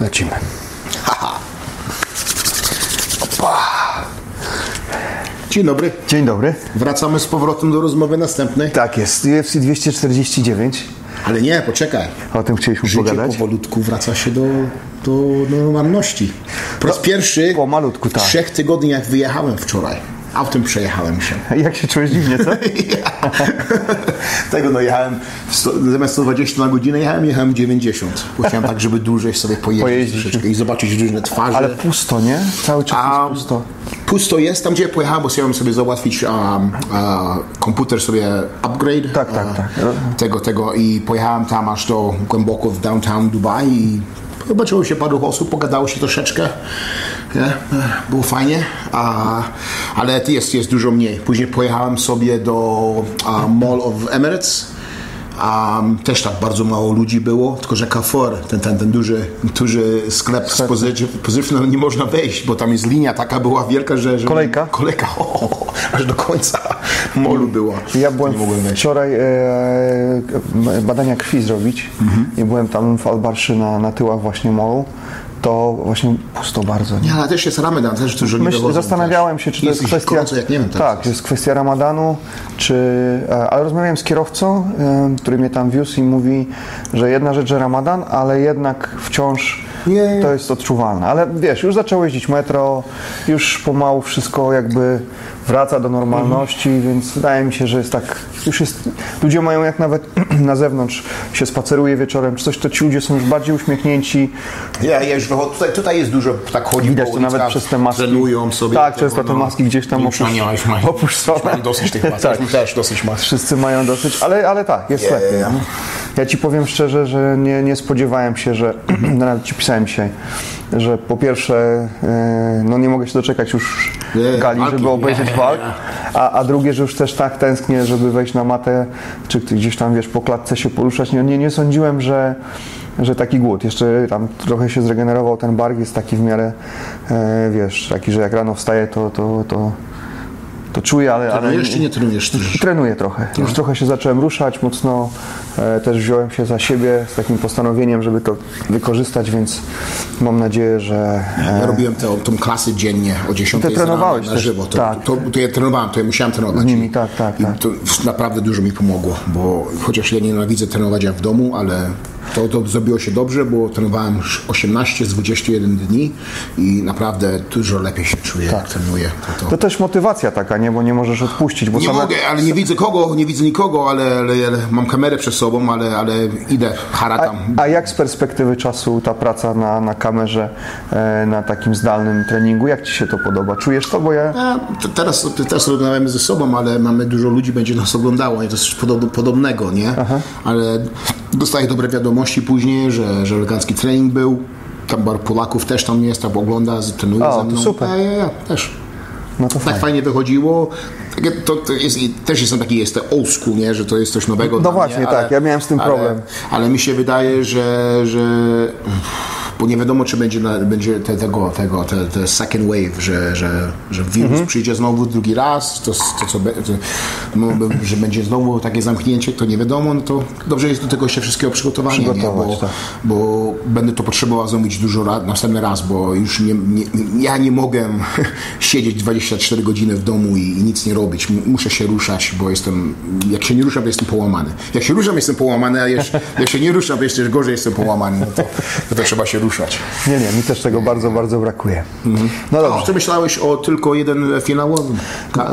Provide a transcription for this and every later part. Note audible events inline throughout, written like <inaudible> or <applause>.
Lecimy. Dzień dobry. Dzień dobry. Wracamy z powrotem do rozmowy następnej. Tak jest, UFC 249. Ale nie, poczekaj. O tym chcieliśmy Życie pogadać. powolutku wraca się do, do, normalności. Po raz No, pierwszy pomalutku, tak. w trzech tygodniach wyjechałem wczoraj. Autem przejechałem się. <laughs> Jak się czujesz dziwnie, co? <laughs> Tego no jechałem, sto, zamiast 120 na godzinę jechałem, jechałem 90. Bo Chciałem tak, żeby dłużej sobie pojeździć, Pojeździć. troszeczkę i zobaczyć różne twarze. Ale pusto, nie? Cały czas A, pusto. Pusto jest, tam gdzie pojechałem, bo chciałem sobie załatwić um, komputer sobie upgrade. Tak, tak, a, tak. Tego, tego i pojechałem tam aż do głęboko w downtown Dubai i zobaczyło się paru osób, pogadało się troszeczkę. Nie? Było fajnie, a, ale jest, jest dużo mniej. Później pojechałem sobie do a, Mall of Emirates. A też tak bardzo mało ludzi było, tylko że Carrefour, ten, ten, ten duży, duży sklep z pozytywną nie można wejść, bo tam jest linia taka była wielka, że... że Kolejka? Kolejka, <laughs> o, aż do końca molu była. Ja byłem nie mogłem wejść. wczoraj e, badania krwi zrobić Mhm. i byłem tam w Albarszy na, na tyłach właśnie molu. To właśnie pusto bardzo. Nie? Nie, ale też jest Ramadan, też dużo nie Myśl, wychodzą zastanawiałem też. się, czy to jest Jest kwestia. gorąco, jak nie wiem tak, czy jest kwestia ramadanu, czy. e, Ale rozmawiałem z kierowcą, e, który mnie tam wiózł i mówi, że jedna rzecz, że ramadan, ale jednak wciąż Nie. to jest odczuwalne. Ale wiesz, już zaczęło jeździć metro, już pomału wszystko jakby wraca do normalności, Mhm. więc wydaje mi się, że jest tak. Już jest. Ludzie mają jak nawet <clears throat> na zewnątrz się spaceruje wieczorem, czy coś, to ci ludzie są już bardziej uśmiechnięci. Ja, ja już wychodzę, tutaj, tutaj jest dużo, tak chodzi Widać to nawet przez te maski. Trenują sobie. Tak, często te no. maski gdzieś tam Już opusz- nie, już mają- opuszczone. już mają dosyć tych mask. <laughs> Tak. tak. też dosyć mask. Wszyscy mają dosyć, ale, ale tak, jest Yeah. lepiej. nie? Ja ci powiem szczerze, że nie, nie spodziewałem się, że <clears throat> nawet ci pisałem dzisiaj, że po pierwsze, e, no nie mogę się doczekać już Nie, gali, walki. żeby obejrzeć walk, a, a drugie, że już też tak tęsknię, żeby wejść na matę, czy gdzieś tam, wiesz, po klatce się poruszać. Nie, nie, nie sądziłem, że, że taki głód. Jeszcze tam trochę się zregenerował ten bark, jest taki w miarę, e, wiesz, taki, że jak rano wstaję, to, to, to, to czuję, ale... ale Trenujesz czy nie trenujesz? Trenuję trochę. Już trochę się zacząłem ruszać mocno. E, też wziąłem się za siebie z takim postanowieniem, żeby to wykorzystać, więc mam nadzieję, że. E, Ja robiłem tę, tą klasę dziennie o 10 Ty trenowałeś na też, żywo. To, tak. to, to ja trenowałem, to ja musiałem trenować. Z nimi, tak, tak, I tak. to naprawdę dużo mi pomogło, bo chociaż ja nienawidzę trenować jak w domu, ale to, to zrobiło się dobrze, bo trenowałem już 18 z 21 dni i naprawdę dużo lepiej się czuję, jak trenuję. To, to, to też motywacja taka, nie? Bo nie możesz odpuścić. Bo nie mogę, ale nie widzę kogo, nie widzę nikogo, ale, ale, ale mam kamerę przed sobą, ale, ale idę, haratam. A, a jak z perspektywy czasu ta praca na, na kamerze, e, na takim zdalnym treningu, jak Ci się to podoba? Czujesz to? Bo ja. A, to teraz, teraz rozmawiamy ze sobą, ale mamy dużo ludzi, będzie nas oglądało, nie? to jest coś podob, podobnego, nie? Ale dostaję dobre wiadomości później, że, że elegancki trening był. Tam bar Polaków też tam jest, tam ogląda, trenuje O, ze to mną. super. Ja, ja, ja, też. No to Tak fajnie. fajnie wychodziło. Takie, to, to jest, też jestem taki, jest old school, nie? że to jest coś nowego. No właśnie, mnie, tak, ja miałem z tym ale, problem. Ale mi się wydaje, że, że bo nie wiadomo, czy będzie, będzie te, tego, tego te, te second wave, że, że, że wirus Mhm. przyjdzie znowu drugi raz, to, to co, to, no, że będzie znowu takie zamknięcie, to nie wiadomo, no to dobrze jest do tego się wszystkiego? Przygotować, Bo, tak. bo będę to potrzebował zrobić dużo raz, następny raz, bo już nie, nie, ja nie mogę <laughs> siedzieć 24 godziny w domu i, i nic nie robić. Muszę się ruszać, bo jestem, jak się nie ruszam, to jestem połamany. Jak się ruszam, jestem połamany, a jeszcze, jak się nie ruszam, to jeszcze gorzej jestem połamany. No to, to trzeba się ruszać. Nie, nie, mi też tego bardzo, bardzo brakuje. No A dobrze. co myślałeś o tylko jeden finałowym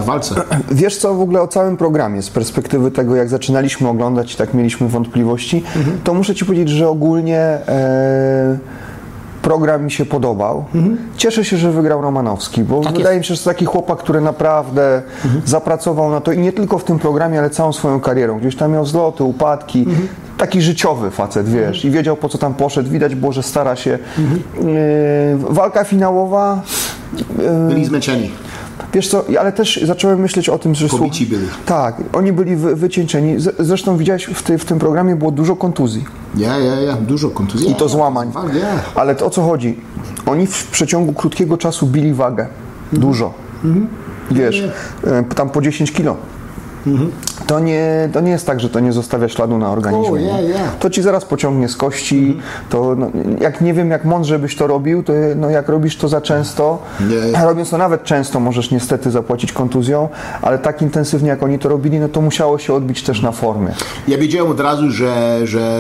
walce? <clears throat> Wiesz co w ogóle o całym programie z perspektywy tego, jak zaczynaliśmy oglądać i tak mieliśmy wątpliwości, to muszę Ci powiedzieć, że ogólnie e, program mi się podobał. Cieszę się, że wygrał Romanowski, bo wydaje mi się, że to taki chłopak, który naprawdę zapracował na to i nie tylko w tym programie, ale całą swoją karierą. Gdzieś tam miał zloty, upadki. Taki życiowy facet, wiesz, i wiedział po co tam poszedł. Widać było, że stara się. E, walka finałowa. e, Byli zmęczeni. Wiesz co, ale też zacząłem myśleć o tym, że... Pobici byli. Tak, oni byli wy, wycieńczeni. Zresztą widziałeś, w, ty, w tym programie było dużo kontuzji Ja, ja, ja, dużo kontuzji. i to złamań. Ale to o co chodzi? Oni w przeciągu krótkiego czasu bili wagę. Dużo. Wiesz, e, tam po 10 kilo. To, nie, to nie jest tak, że to nie zostawia śladu na organizmie. Yeah, yeah. To ci zaraz pociągnie z kości. To, no, jak nie wiem, jak mądrze byś to robił, to no, jak robisz to za często, Nie. robiąc to nawet często, możesz niestety zapłacić kontuzją, ale tak intensywnie, jak oni to robili, no to musiało się odbić też na formie. Ja wiedziałem od razu, że, że,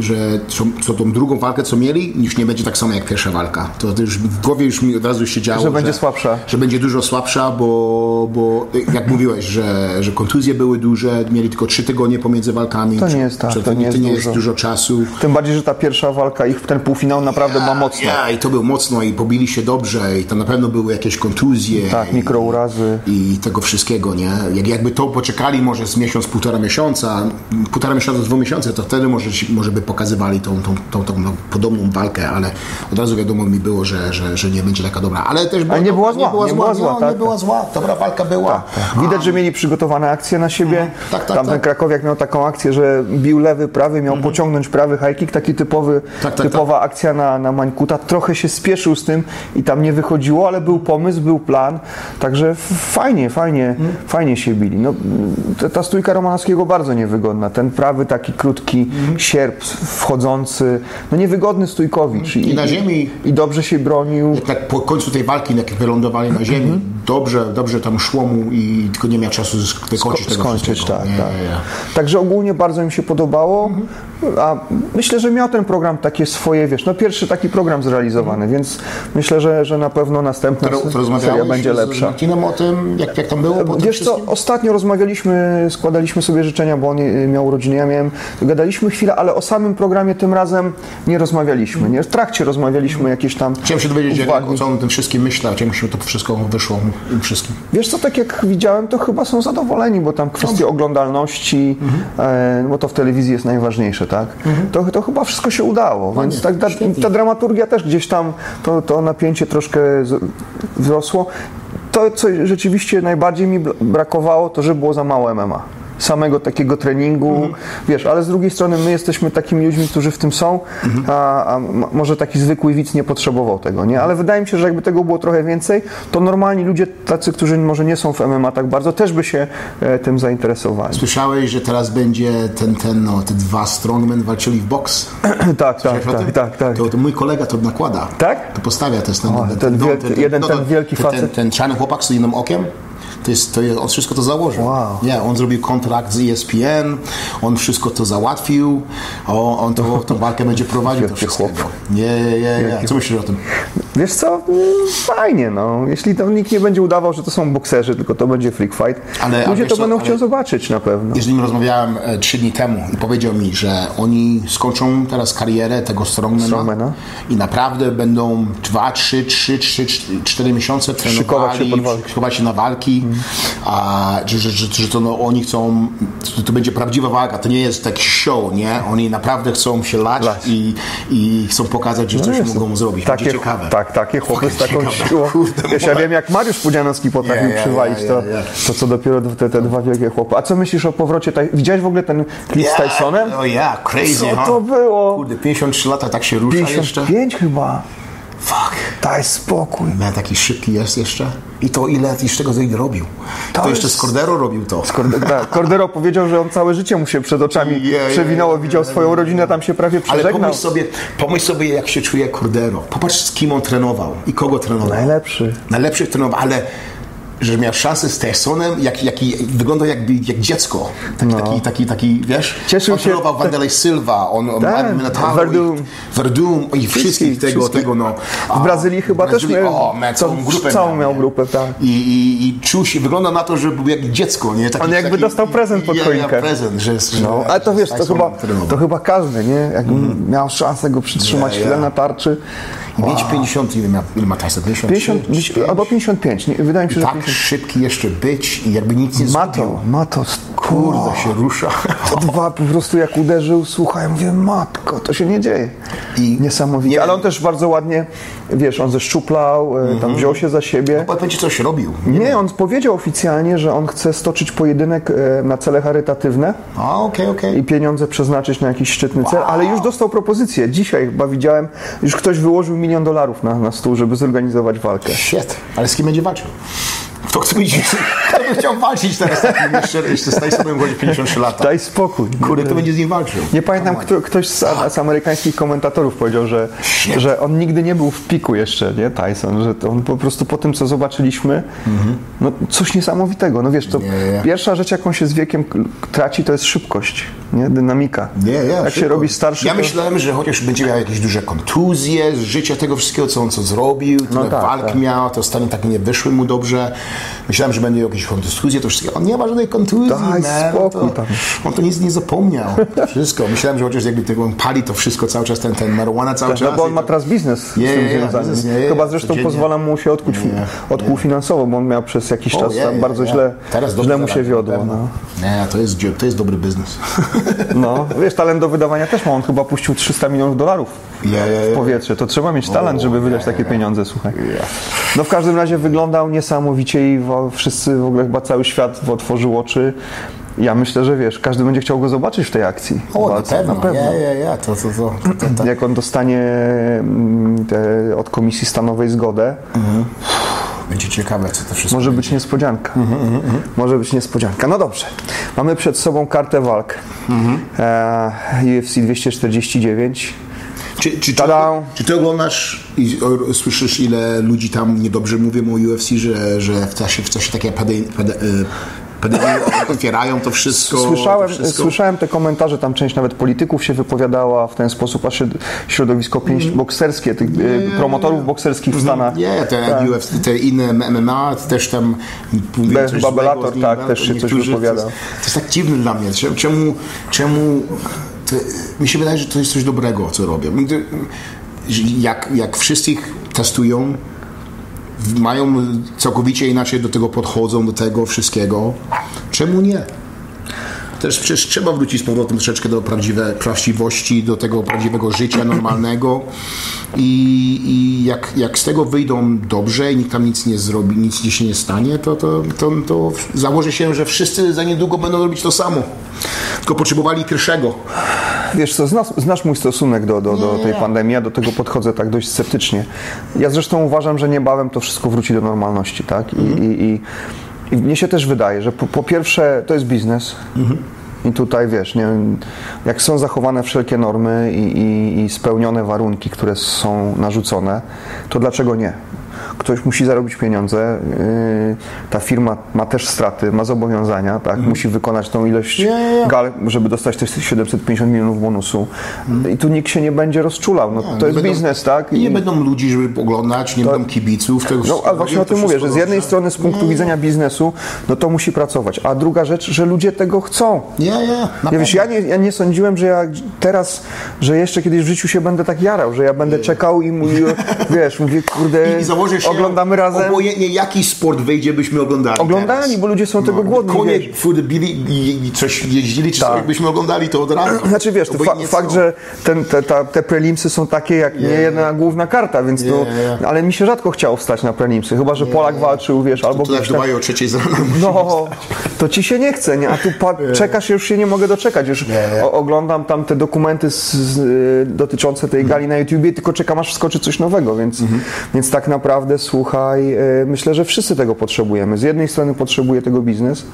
że co, co tą drugą walkę, co mieli, już nie będzie tak samo jak pierwsza walka. To, już w głowie już mi od razu się działo, Że będzie słabsza. Że będzie dużo słabsza, bo, bo jak mówiłeś, że, że kontuzje były duże, mieli tylko trzy tygodnie pomiędzy walkami. To nie jest tak, że to nie jest nie dużo. jest dużo czasu. Tym bardziej, że ta pierwsza walka, ich ten półfinał naprawdę ma mocno. Ja, i to było mocno i pobili się dobrze i tam na pewno były jakieś kontuzje. Tak, i- mikrourazy. I tego wszystkiego, nie? Jak, jakby to poczekali może z miesiąc, półtora miesiąca, półtora miesiąca, dwa miesiące, to wtedy może, może by pokazywali tą, tą, tą, tą no, podobną walkę, ale od razu wiadomo mi było, że, że, że nie będzie taka dobra. Ale też Ale nie była zła, nie była nie zła, była zła, no, tak, nie była zła. Dobra walka była. Widać, że mieli przygotowane akcje na siebie. Tak, tak, Tamten tak. Krakowiak miał taką akcję, że bił lewy, prawy, miał pociągnąć prawy high kick, taki typowy, Tak, tak, typowa akcja na, na Mańkuta. Trochę się spieszył z tym i tam nie wychodziło, ale był pomysł, był plan. Także fajnie, fajnie, fajnie się bili. No, ta, ta stójka Romanowskiego bardzo niewygodna. Ten prawy taki krótki sierp wchodzący, no niewygodny stójkowicz. I na ziemi- I dobrze się bronił. Tak po końcu tej walki, jak wylądowali na ziemi, Mhm. dobrze, dobrze tam szło mu i tylko nie miał czasu sk- wykończyć tego skończyć, tak, Nie, tak. nie. Także ogólnie bardzo mi się podobało, a myślę, że miał ten program takie swoje, wiesz, no pierwszy taki program zrealizowany, więc myślę, że, że na pewno następna To, seria będzie z lepsza. Martinem o tym, jak, jak tam było? tym Wiesz co, wszystkim? ostatnio rozmawialiśmy, składaliśmy sobie życzenia, bo on y, miał urodziny, ja miałem, gadaliśmy chwilę, ale o samym programie tym razem nie rozmawialiśmy, nie? W trakcie rozmawialiśmy jakieś tam Chciałem się dowiedzieć, jak, uwagi. o co on o tym wszystkim myślał, jak mu się to wszystko wyszło im wszystkim. Wiesz co, tak jak widziałem, to chyba są zadowoleni, bo tam kwestie oglądalności, e, bo to w telewizji jest najważniejsze, tak? To, to chyba wszystko się udało, więc tak, ta, ta dramaturgia też gdzieś tam, to, to napięcie troszkę wzrosło. To, co rzeczywiście najbardziej mi bra- brakowało, to że było za mało MMA. Samego takiego treningu, wiesz, ale z drugiej strony my jesteśmy takimi ludźmi, którzy w tym są, a, a m- może taki zwykły widz nie potrzebował tego, nie? Ale wydaje mi się, że jakby tego było trochę więcej, to normalni ludzie, tacy, którzy może nie są w MMA tak bardzo, też by się e, tym zainteresowali. Słyszałeś, że teraz będzie ten, ten, no, te dwa strongmen walczyli w boks? <clears throat> tak, tak, tak, tak, tak. To, to mój kolega to nakłada. Tak? To postawia to jest ten, O, ten wielki- jeden ten wielki ten, ten, facet. ten czarny chłopak z innym okiem. To jest, to jest, on wszystko to założył. Wow. Nie, on zrobił kontrakt z ESPN, on wszystko to załatwił, o, on to, tą walkę będzie prowadził wszystkiego. chłop. Nie, nie, nie. Co myślisz o tym? Wiesz co, fajnie, no. Jeśli to nikt nie będzie udawał, że to są bokserzy, tylko to będzie freak fight, Ale- ludzie to co, będą chcieli zobaczyć na pewno. Nim rozmawiałem e, trzy dni temu i powiedział mi, że oni skończą teraz karierę tego strongmana, Strongmana. i naprawdę będą dwa, trzy, trzy, trzy, cztery- miesiące Szykować się trenowali, pod walkę. szykować się na walki, a że, że, że, że to no, oni chcą, to, to będzie prawdziwa walka, to nie jest taki show, nie? Oni naprawdę chcą się lać, Lać. I, i chcą pokazać, że coś jest. mogą zrobić. Będzie Takie, ciekawe. tak, takie chłopy z taką ciekawe. siłą. <laughs> Kurde, Wiesz, ja wiem, jak Mariusz Pudzianowski potrafił Ja, ja, przywalić, ja, to, ja, ja. to co dopiero te, te dwa wielkie chłopy. A co myślisz o powrocie? Widziałeś w ogóle ten klip z Tysonem? Oh yeah, crazy, Co huh? to było? Kurde, 53 lata tak się rusza jeszcze. 55 chyba. Fuck. Daj spokój. Man, taki szybki jest jeszcze. I to ile jeszcze go Zayd robił? To, To jeszcze z Cordero robił to. Tak, Cordero powiedział, że on całe życie mu się przed oczami Yeah, przewinęło, widział swoją rodzinę, tam się prawie Ale przeżegnał. pomyśl sobie, pomyśl sobie, jak się czuje Cordero. Popatrz, z kim on trenował i kogo trenował. Najlepszy. Najlepszy trenował, ale że miał szansę z Tysonem, jak, jaki, wyglądał jakby, jak dziecko. Taki, taki, taki, taki, wiesz? No. Cieszył on się- trenował Wanderlei Silva, on, on Tak, Verdum. i, Verdum i wszystkich tego, wszystkich. tego, no. W Brazylii chyba też Brazylii, miał- o, man, całą grupę całą miał grupę, tak. I, i, I czuł się, wygląda na to, że był jak dziecko, nie? Taki, On jakby taki, dostał prezent pod choinkę. Ja, prezent, że, że No, ale to wiesz, to chyba, to chyba każdy, nie? Jak miał szansę go przytrzymać Ja, chwilę ja. na tarczy. I mieć 50, ile ma, ile ma Tyson? 50, gdzieś- albo 55, nie, wydaje mi się, że Tak 50. szybki jeszcze być i jakby nic nie Ma to, ma to. Kurde, się rusza. <laughs> To dwa po prostu jak uderzył, słuchaj, mówię, matko, to się nie dzieje. I- Niesamowicie. nie Ale on też bardzo ładnie, wiesz, on zeszczuplał, e, tam wziął się za siebie. Bo będzie coś robił. Nie, on powiedział oficjalnie, że on chce stoczyć pojedynek e, na cele charytatywne A, okej, okej. i pieniądze przeznaczyć na jakiś szczytny cel, ale już dostał propozycję. Dzisiaj chyba widziałem, już ktoś wyłożył milion dolarów na, na stół, żeby zorganizować walkę. Shit. Ale z kim będzie walczył? Kto chce być, kto by chciał walczyć teraz takim jeszcze, jeszcze z Tysonem godzi 53 lata? Daj spokój. Kurde, kto będzie z nim walczył? Nie pamiętam, kto, ktoś z, z amerykańskich komentatorów powiedział, że, że on nigdy nie był w piku jeszcze, nie, Tyson, że to on po prostu po tym, co zobaczyliśmy, no coś niesamowitego. No wiesz, to Nie, nie. pierwsza rzecz, jaką się z wiekiem traci, to jest szybkość, nie, dynamika. Nie, nie, Jak się szybko. robi starszy, Ja to... myślałem, że chociaż będzie miał jakieś duże kontuzje z życia tego wszystkiego, co on co zrobił, tyle tak, walk tak. miał, to stanie tak nie wyszły mu dobrze. Myślałem, że będzie jakieś kontuzje, to wszystko. On nie ma żadnej kontuzji, Daj man. spokój on, to, on to nic nie zapomniał. Wszystko. Myślałem, że chociaż jakby tego on pali to wszystko cały czas, ten, ten marihuana cały czas. No bo on ma teraz biznes Nie, z tym związany. biznes, nie, nie, Chyba zresztą pozwala mu się odkuć, Nie, odkuł finansowo, bo on miał przez jakiś czas tam bardzo źle, Teraz źle mu się wiodło. No. Nie, to jest, to jest dobry biznes. <laughs> no, wiesz, talent do wydawania też ma, on chyba puścił 300 milionów dolarów w powietrze. To trzeba mieć talent, żeby wydać takie pieniądze, słuchaj. No w każdym razie wyglądał niesamowicie i wszyscy, w ogóle chyba cały świat otworzył oczy. Ja myślę, że wiesz, każdy będzie chciał go zobaczyć w tej akcji. O, na Walce, pewno. Ja, ja, ja. To, to, to, to, to. Jak on dostanie mm, te, od komisji stanowej zgodę, Będzie ciekawe, co to wszystko Może być niespodzianka. Mhm, Może być niespodzianka. No dobrze. Mamy przed sobą kartę walk. Mhm. E, UFC 249. Czy, czy, czy, czy ty oglądasz i o, słyszysz, ile ludzi tam niedobrze mówią o UFC, że, że w czasie, w czasie takiej pade, pade, e, pandemii <coughs> otwierają to wszystko? Słyszałem, to wszystko? słyszałem te komentarze, tam część nawet polityków się wypowiadała w ten sposób, a środ- środowisko pięść bokserskie, tych e, promotorów bokserskich w Stanach. Mhm. Nie, te Tak. UFC, te inne MMA też tam mówią nim, tak, też się coś wypowiada. To jest, to jest tak dziwne dla mnie. Czemu, czemu, mi się wydaje, że to jest coś dobrego, co robią. Jak, jak wszyscy ich testują, mają całkowicie inaczej do tego podchodzą, do tego wszystkiego, czemu nie? Też przecież trzeba wrócić z powrotem troszeczkę do prawdziwej prawdziwości, do tego prawdziwego życia normalnego i, i jak, jak z tego wyjdą dobrze i nikt tam nic nie zrobi, nic ci się nie stanie, to, to, to, to założę się, że wszyscy za niedługo będą robić to samo. Tylko potrzebowali pierwszego. Wiesz co, znasz, znasz mój stosunek do, do, do tej pandemii, ja do tego podchodzę tak dość sceptycznie. Ja zresztą uważam, że niebawem to wszystko wróci do normalności, tak? I, i, i, i mnie się też wydaje, że po, po pierwsze to jest biznes i tutaj wiesz, nie, jak są zachowane wszelkie normy i, i, i spełnione warunki, które są narzucone, to dlaczego nie? Ktoś musi zarobić pieniądze, yy, ta firma ma też straty, ma zobowiązania, tak? musi wykonać tą ilość gal, żeby dostać te 750 milionów bonusu. I tu nikt się nie będzie rozczulał. No, to jest będą- biznes, tak? I nie będą ludzi, żeby oglądać, nie będą kibiców. Tego No, ale właśnie o tym mówię, że z jednej strony z punktu widzenia biznesu, no to musi pracować, a druga rzecz, że ludzie tego chcą. Nie, nie. na Ja, wiesz, ja, nie, ja nie sądziłem, że ja teraz, że jeszcze kiedyś w życiu się będę tak jarał, że ja będę czekał i mówił, <laughs> wiesz, mówię, kurde, I założę się, oglądamy razem. Obojętnie jaki sport wyjdzie, byśmy oglądali. Oglądali, teraz. bo ludzie są tego głodni, Konie bili i, i coś jeździli, czy Tak. coś byśmy oglądali to od razu. Znaczy wiesz, to fa- fakt, że ten, te, ta, te prelimsy są takie jak nie jedna główna karta, więc no, Yeah. ale mi się rzadko chciało wstać na prelimsy, chyba że Polak walczył, wiesz, albo To tak o trzeciej z rana. No, to ci się nie chce, nie? A tu czekasz, już się nie mogę doczekać. Już oglądam tam te dokumenty z, z, y, dotyczące tej gali na YouTubie, tylko czekam aż wskoczy coś nowego, więc, więc tak naprawdę słuchaj, y, myślę, że wszyscy tego potrzebujemy. Z jednej strony potrzebuje tego biznes,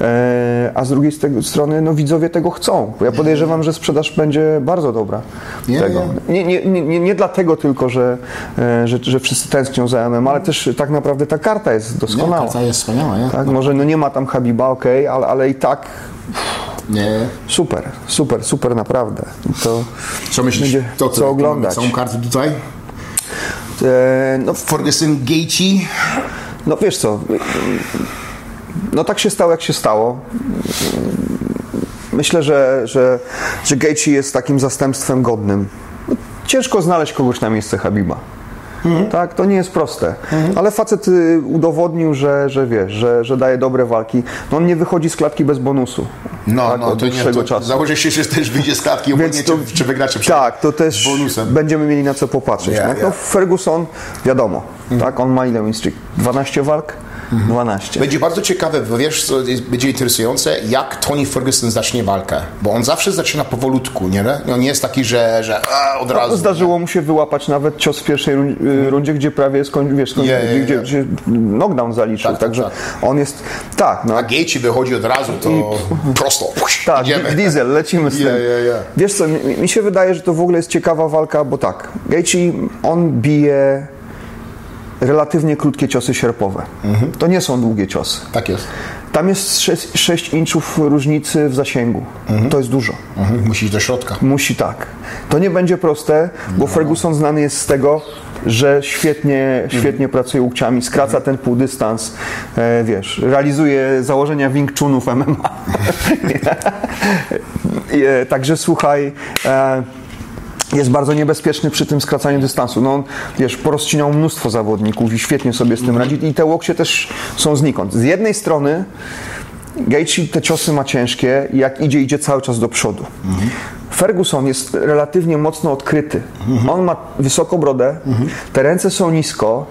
e, a z drugiej strony no, widzowie tego chcą. Ja podejrzewam, że sprzedaż będzie bardzo dobra. Nie, tego. Nie, nie, nie, nie, nie dlatego tylko, że, e, że, że wszyscy tęsknią za MMA, ale też tak naprawdę ta karta jest doskonała. karta jest wspaniała? Tak, może no nie ma tam Habiba, okej, ale, ale i tak Nie. super, super, super naprawdę. To, Co myślisz? Będzie to, co oglądać. Całą kartę tutaj? E, no, Ferguson, Gaethje. no wiesz co, no tak się stało jak się stało. Myślę, że, że, że Gaethje jest takim zastępstwem godnym. No, ciężko znaleźć kogoś na miejsce Habiba. Tak, to nie jest proste. Ale facet y, udowodnił, że, że wiesz, że, że daje dobre walki. No on nie wychodzi z klatki bez bonusu. No, tak, no, to nie, to czasu. założę się, że też wyjdzie z klatki, obojętnie to- czy, czy wygracie przed Tak, to też bonusem. będziemy mieli na co popatrzeć. No, ja. no Ferguson, wiadomo, tak, on ma ile win streak? 12 walk? 12. Będzie bardzo ciekawe, bo wiesz, co jest, będzie interesujące, jak Tony Ferguson zacznie walkę. Bo on zawsze zaczyna powolutku, nie? On nie jest taki, że, że a, od razu. Zdarzyło mu się wyłapać nawet cios w pierwszej y, rundzie, gdzie prawie skoń, wiesz, skoń, Yeah, yeah, gdzie, yeah. gdzie knockdown zaliczył. Tak, tak, Także tak. on jest. Tak, no. A Gaethje wychodzi od razu, to prosto. Tak, idziemy. diesel, lecimy z tym. Yeah, yeah, yeah. Wiesz co, mi, mi się wydaje, że to w ogóle jest ciekawa walka, bo tak, Gaethje, on bije relatywnie krótkie ciosy sierpowe. Mhm. To nie są długie ciosy. Tak jest. Tam jest 6, 6 inczów różnicy w zasięgu. To jest dużo. Mhm. Musi iść do środka. Musi tak. To nie będzie proste, bo Ferguson znany jest z tego, że świetnie, świetnie pracuje łokciami, skraca ten półdystans, e, wiesz, realizuje założenia Wing Chunów MMA. <laughs> <laughs> e, także słuchaj, e, jest bardzo niebezpieczny przy tym skracaniu dystansu. No, wiesz, porozcinał mnóstwo zawodników i świetnie sobie z tym radzi i te łokcie też są znikąd. Z jednej strony Gaethje te ciosy ma ciężkie i jak idzie, idzie cały czas do przodu. Ferguson jest relatywnie mocno odkryty. On ma wysoką brodę, te ręce są nisko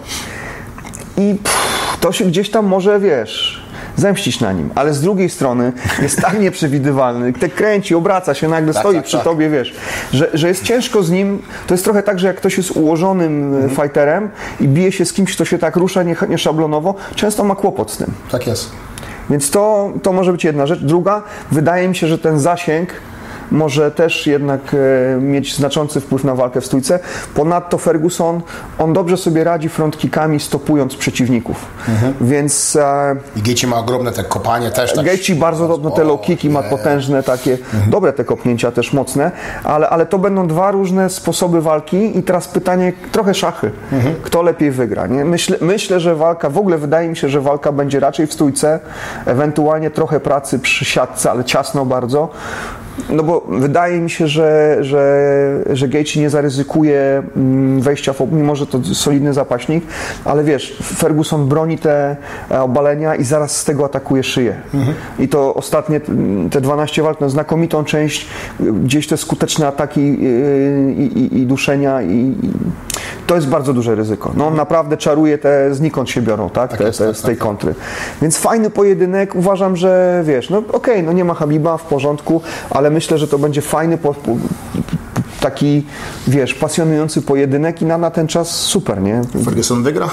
i pff, to się gdzieś tam może, wiesz, zemścić na nim. Ale z drugiej strony jest tak <laughs> nieprzewidywalny, te kręci, obraca się, nagle stoi tak, przy tak. tobie, wiesz, że, że jest ciężko z nim. To jest trochę tak, że jak ktoś jest ułożonym Mhm. e, fighterem i bije się z kimś, kto się tak rusza nie, nie szablonowo, często ma kłopot z tym. Tak jest. Więc to, to może być jedna rzecz. Druga, wydaje mi się, że ten zasięg może też jednak e, mieć znaczący wpływ na walkę w stójce. Ponadto Ferguson, on dobrze sobie radzi frontkickami, stopując przeciwników. Więc e, I Gaethje ma ogromne te kopanie też. Tak Gaethje bardzo dobrze te low kicki ma potężne takie, dobre te kopnięcia też mocne, ale, ale to będą dwa różne sposoby walki i teraz pytanie, trochę szachy, kto lepiej wygra, nie? Myślę, myślę, że walka, w ogóle wydaje mi się, że walka będzie raczej w stójce, ewentualnie trochę pracy przy siatce, ale ciasno bardzo, no bo wydaje mi się, że, że, że Gaethje nie zaryzykuje mm, wejścia w, mimo że to solidny zapaśnik, ale wiesz, Ferguson broni te e, obalenia i zaraz z tego atakuje szyję. I to ostatnie mm, te 12 walk, no znakomitą część, gdzieś te skuteczne ataki y, i, i, i duszenia i, i to jest bardzo duże ryzyko. No on naprawdę czaruje te, znikąd się biorą, tak? te, jest, te, tak, z tej kontry. Więc fajny pojedynek, uważam, że wiesz, no okej, no nie ma Habiba, w porządku, ale myślę, że to będzie fajny, po, po, taki, wiesz, pasjonujący pojedynek i na, na ten czas super, nie? Ferguson wygra?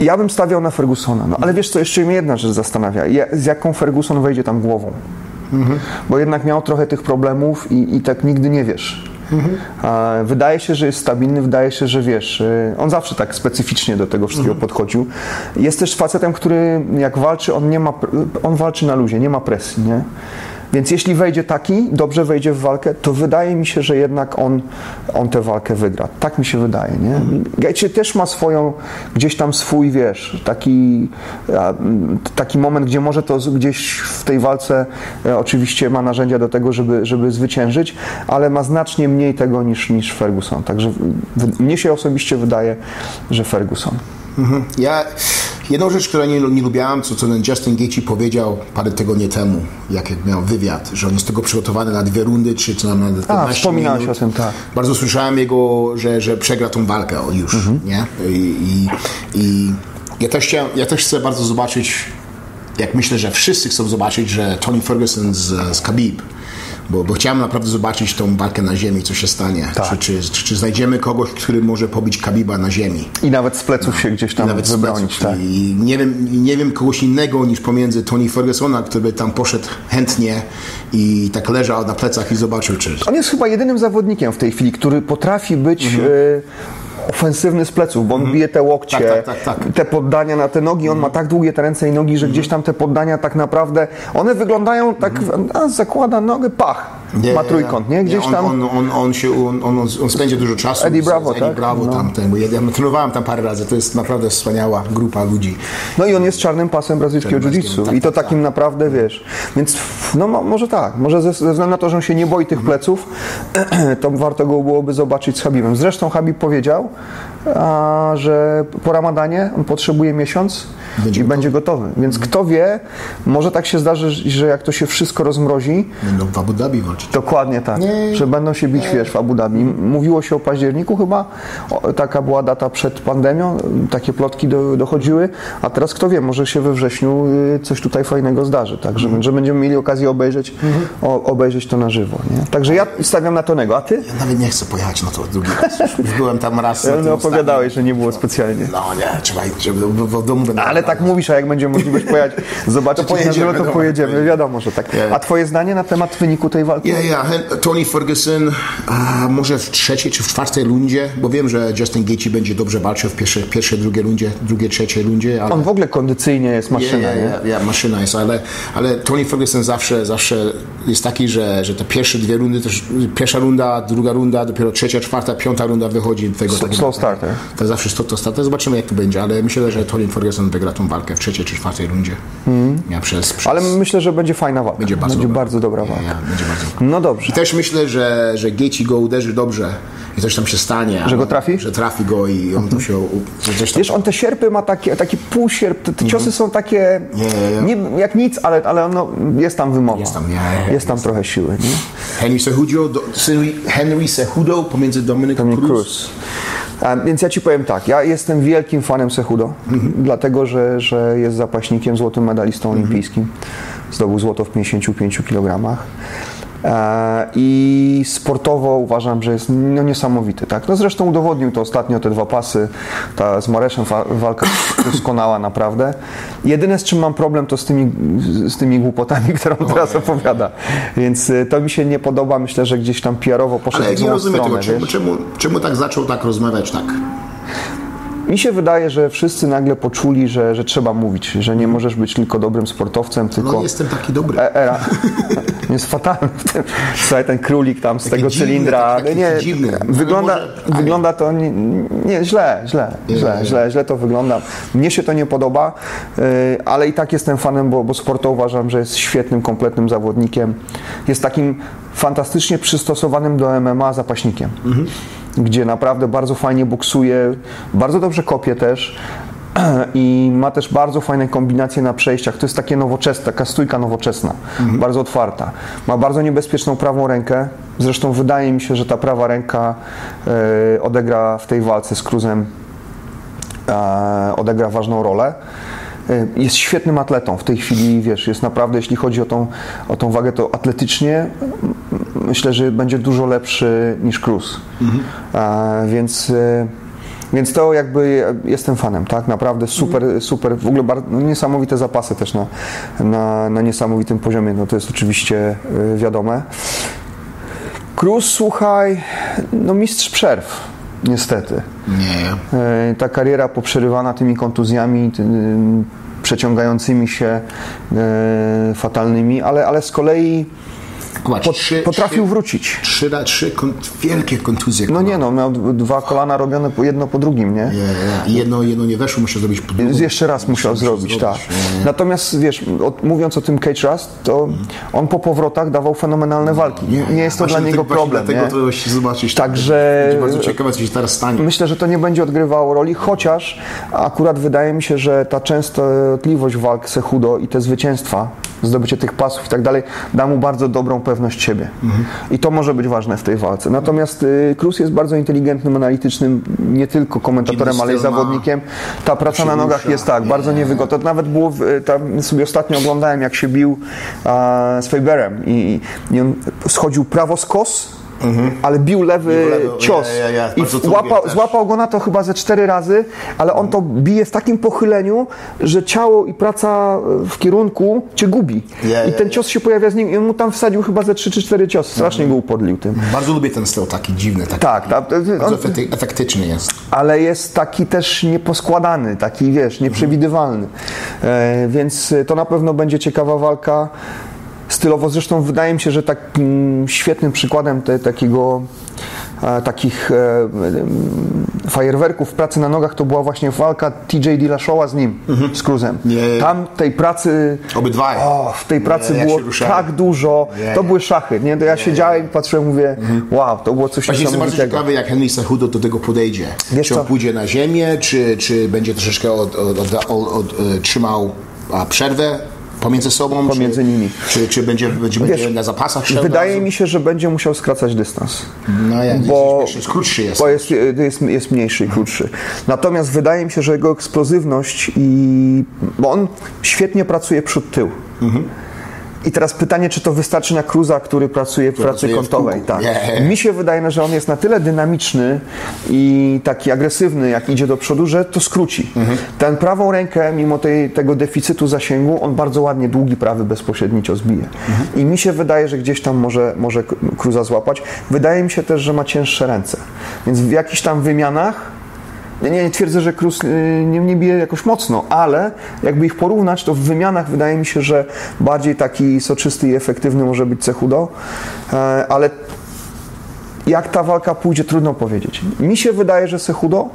Ja bym stawiał na Fergusona, no ale wiesz co, jeszcze mnie jedna rzecz zastanawia, Ja- z jaką Ferguson wejdzie tam głową. Bo jednak miał trochę tych problemów i, i tak nigdy nie wiesz. A Wydaje się, że jest stabilny, wydaje się, że wiesz, y, on zawsze tak specyficznie do tego wszystkiego podchodził. Jest też facetem, który jak walczy, on nie ma, on walczy na luzie, nie ma presji, nie? Więc jeśli wejdzie taki, dobrze wejdzie w walkę, to wydaje mi się, że jednak on, on tę walkę wygra. Tak mi się wydaje, nie? Gaethje też ma swoją, gdzieś tam swój, wiesz, taki, taki moment, gdzie może to gdzieś w tej walce e, oczywiście ma narzędzia do tego, żeby, żeby zwyciężyć, ale ma znacznie mniej tego niż, niż Ferguson. Także mnie się osobiście wydaje, że Ferguson. Ja, jedną rzecz, której nie, nie lubiałem, co, co ten Justin Gaethje powiedział parę tygodni temu, jak miał wywiad, że on jest tego przygotowany na dwie rundy, czy co na 15 wspominałeś minut. o tym, tak. Bardzo słyszałem jego, że, że przegra tą walkę już, Mhm. nie? I, i, i ja, też chciałem, ja też chcę bardzo zobaczyć, jak myślę, że wszyscy chcą zobaczyć, że Tony Ferguson z, z Khabib, bo, bo chciałem naprawdę zobaczyć tą walkę na ziemi, co się stanie. Tak. Czy, czy, czy, znajdziemy kogoś, który może pobić Khabiba na ziemi. I nawet z pleców się gdzieś tam Nawet z wybronić. Tak. I nie wiem, nie wiem kogoś innego niż pomiędzy Tony Fergusona, który tam poszedł chętnie i tak leżał na plecach i zobaczył, czy... On jest chyba jedynym zawodnikiem w tej chwili, który potrafi być e, ofensywny z pleców, bo on bije te łokcie, Mhm. Tak, tak, tak, tak. te poddania na te nogi, on ma tak długie te ręce i nogi, że gdzieś tam te poddania tak naprawdę, one wyglądają tak, a, zakłada nogę, pach, ma trójkąt, nie? Gdzieś on, tam... On, on, on, się, on, on, on spędzi dużo czasu Eddie z- Bravo, z Eddie tak? Bravo No. tam, ten, bo ja, ja trenowałem tam parę razy, to jest naprawdę wspaniała grupa ludzi. No i on jest czarnym pasem brazylijskiego jiu-jitsu tak, i to tak, takim naprawdę, wiesz, więc no mo- może tak, może ze, ze względu na to, że on się nie boi tych Mhm. pleców, <clears throat> to warto go byłoby zobaczyć z Habibem. Zresztą Habib powiedział, a, że po ramadanie on potrzebuje miesiąc Będzie i gotowy. będzie gotowy, więc kto wie, może tak się zdarzy, że jak to się wszystko rozmrozi, Będą w Abu Dhabi walczyć. Dokładnie tak, Nie. że będą się bić, wiesz, w Abu Dhabi. Mówiło się o październiku chyba, o, taka była data przed pandemią, takie plotki do, dochodziły, a teraz kto wie, może się we wrześniu y, coś tutaj fajnego zdarzy, tak, że, że będziemy mieli okazję obejrzeć, o, obejrzeć to na żywo, nie? Także ja stawiam na Tonego, a ty? Ja nawet nie chcę pojechać na to drugi raz. Już, byłem tam raz. tym opowiadałeś, ostatnim. że nie było specjalnie. No nie, trzeba, trzeba w, domu będę. Ale tak mówisz, a jak będzie możliwość pojechać, <laughs> zobaczyć To na żywo, pojedziemy, to pojedziemy, pojedziemy. wiadomo, że tak. Ja. A twoje zdanie na temat wyniku tej walki? Ja, Tony Ferguson, a może w trzeciej czy w czwartej rundzie, bo wiem, że Justin Gaethje będzie dobrze walczył w pierwszej, pierwszej drugiej rundzie, drugiej, trzeciej rundzie, ale... On w ogóle kondycyjnie jest maszyna, ja, nie? ja, ja, maszyna jest, ale, ale Tony Ferguson zawsze, zawsze jest taki, że, że te pierwsze dwie rundy, też pierwsza runda, druga runda, dopiero trzecia, czwarta, piąta runda wychodzi tego Slow- slow starter. To zawsze slow to starter. Zobaczymy jak to będzie, ale myślę, że Tony Ferguson wygra tą walkę w trzeciej czy czwartej rundzie. Ja przez, przez... Ale myślę, że będzie fajna walka. Będzie bardzo będzie dobra. bardzo dobra walka. Ja, będzie bardzo No dobrze. I też myślę, że, że Gaethje go uderzy dobrze i coś tam się stanie. Że go trafi? Że trafi go i on to się... coś tam Wiesz, on te sierpy ma takie, taki półsierp, te, te ciosy są takie, Nie, nie, nie, jak nic, ale, ale no, jest tam wymowa. Jest tam, nie, Jest tam trochę siły, nie? Henry Cejudo, do, Henry, Cejudo pomiędzy Dominic Dominic Cruz. Cruz. Więc ja ci powiem tak, ja jestem wielkim fanem Cejudo, dlatego że, że jest zapaśnikiem, złotym medalistą olimpijskim. Zdobył złoto w 55 kg. E, I sportowo uważam, że jest no, niesamowity. Tak? No zresztą udowodnił to ostatnio te dwa pasy. Ta z Mareszem wa- walka <clears throat> doskonała naprawdę. Jedyne z czym mam problem to z tymi, z tymi głupotami, <laughs> które on teraz opowiada. Więc y, to mi się nie podoba. Myślę, że gdzieś tam PR-owo poszedł Ale w nie rozumiem stronę. tego, czemu, czemu, czemu tak zaczął tak rozmawiać tak? Mi się wydaje, że wszyscy nagle poczuli, że, że trzeba mówić, że nie możesz być tylko dobrym sportowcem, tylko... No jestem taki dobry. E- Era. <laughs> jest fatalny w tym. Słuchaj, ten królik tam z tego cylindra. nie. Wygląda, Ale może- wygląda to nie, nie, źle, źle, źle, nie. źle, źle to wygląda. Mnie się to nie podoba, y, ale i tak jestem fanem, bo, bo sporto uważam, że jest świetnym, kompletnym zawodnikiem. Jest takim fantastycznie przystosowanym do MMA zapaśnikiem. Gdzie naprawdę bardzo fajnie boksuje, bardzo dobrze kopie też, <clears throat> i ma też bardzo fajne kombinacje na przejściach. To jest takie nowoczesne, taka stójka nowoczesna, bardzo otwarta. Ma bardzo niebezpieczną prawą rękę. Zresztą wydaje mi się, że ta prawa ręka e, odegra w tej walce z Cruzem e, odegra ważną rolę. E, Jest świetnym atletą. W tej chwili, wiesz, jest naprawdę, jeśli chodzi o tą, o tą wagę, to atletycznie myślę, że będzie dużo lepszy niż Cruz. E, Więc więc to jakby jestem fanem, tak? Naprawdę super, super, w ogóle bardzo, no, niesamowite zapasy też na, na, na niesamowitym poziomie, no to jest oczywiście y, wiadome. Cruz, słuchaj, no mistrz przerw, niestety. Nie. E, Ta kariera poprzerywana tymi kontuzjami, ty, przeciągającymi się, fatalnymi, ale, ale z kolei Zobacz, pot, trzy, potrafił trzy, wrócić. Trzy, trzy wielkie kontuzje. No nie no, miał dwa kolana robione po- jedno po drugim, nie? Nie. I Jedno, jedno nie weszło, muszę zrobić po drugą. Jeszcze raz musiał zrobić, tak. Natomiast wiesz, o, mówiąc o tym Cage Rust, to on po powrotach dawał fenomenalne walki. Nie, nie jest to dla niego tak- problem. Dlatego Nie? to właśnie zobaczyć. Także- Będzie bardzo ciekawe, co się teraz stanie. Myślę, że to nie będzie odgrywało roli, chociaż akurat wydaje mi się, że ta częstotliwość walk Sehudo i te zwycięstwa, zdobycie tych pasów i tak dalej, da mu bardzo dobrą pewność siebie. I to może być ważne w tej walce. Natomiast y, Cruz jest bardzo inteligentnym, analitycznym, nie tylko komentatorem, ale i zawodnikiem. Ta praca na nogach jest tak, bardzo niewygodna. To nawet było, w, tam sobie ostatnio oglądałem, jak się bił a, z Faberem i, i on schodził prawo z kos, ale bił lewy Bił lewy, cios. ja, ja, ja, I bardzo to łapał, lubię też. złapał go na to chyba ze cztery razy, ale on to bije w takim pochyleniu, że ciało i praca w kierunku cię gubi. Ja, I ja, ten ja. cios się pojawia z nim i on mu tam wsadził chyba ze trzy czy cztery ciosy. Strasznie go upodlił tym. Bardzo lubię ten styl, taki dziwny. Taki, Tak, ta, ta, Bardzo on, efekty, efektyczny jest. ale jest taki też nieposkładany, taki wiesz, nieprzewidywalny. E, więc to na pewno będzie ciekawa walka. Stylowo zresztą wydaje mi się, że takim świetnym przykładem te, takiego e, takich e, fajerwerków pracy na nogach to była właśnie walka TJ Dillashawa z nim, z Cruzem. Nie. Tam tej pracy Obydwaj. o, w tej pracy Nie, było tak dużo. Nie, to były szachy, nie? To ja siedziałem i patrzyłem, mówię, wow, to było coś Właśnie niesamowitego. ciekawy, jak Henry Cejudo do tego podejdzie. Wiesz czy on co? pójdzie na ziemię, czy, czy będzie troszeczkę od, od, od, e, trzymał przerwę pomiędzy sobą? Pomiędzy czy, nimi. Czy, czy będzie, będzie, Wiesz, będzie na zapasach? Wydaje mi się, że będzie musiał skracać dystans. No jak bo- jest, jest krótszy jest. Bo jest, jest, jest mniejszy i krótszy. Natomiast wydaje mi się, że jego eksplozywność i. Bo on świetnie pracuje przód-tył. I teraz pytanie, czy to wystarczy na Cruza, który pracuje w pracy pracuje w kątowej. kółku. Tak. Nie. Mi się wydaje, że on jest na tyle dynamiczny i taki agresywny, jak idzie do przodu, że to skróci. Ten prawą rękę, mimo tej, tego deficytu zasięgu, on bardzo ładnie długi prawy bezpośrednio zbije. I mi się wydaje, że gdzieś tam może, może Cruza złapać. Wydaje mi się też, że ma cięższe ręce. Więc w jakichś tam wymianach ja nie, nie twierdzę, że Cruz y, nie, nie bije jakoś mocno, ale jakby ich porównać, to w wymianach wydaje mi się, że bardziej taki soczysty i efektywny może być Cechudo, e, ale jak ta walka pójdzie, trudno powiedzieć. Mi się wydaje, że Cechudo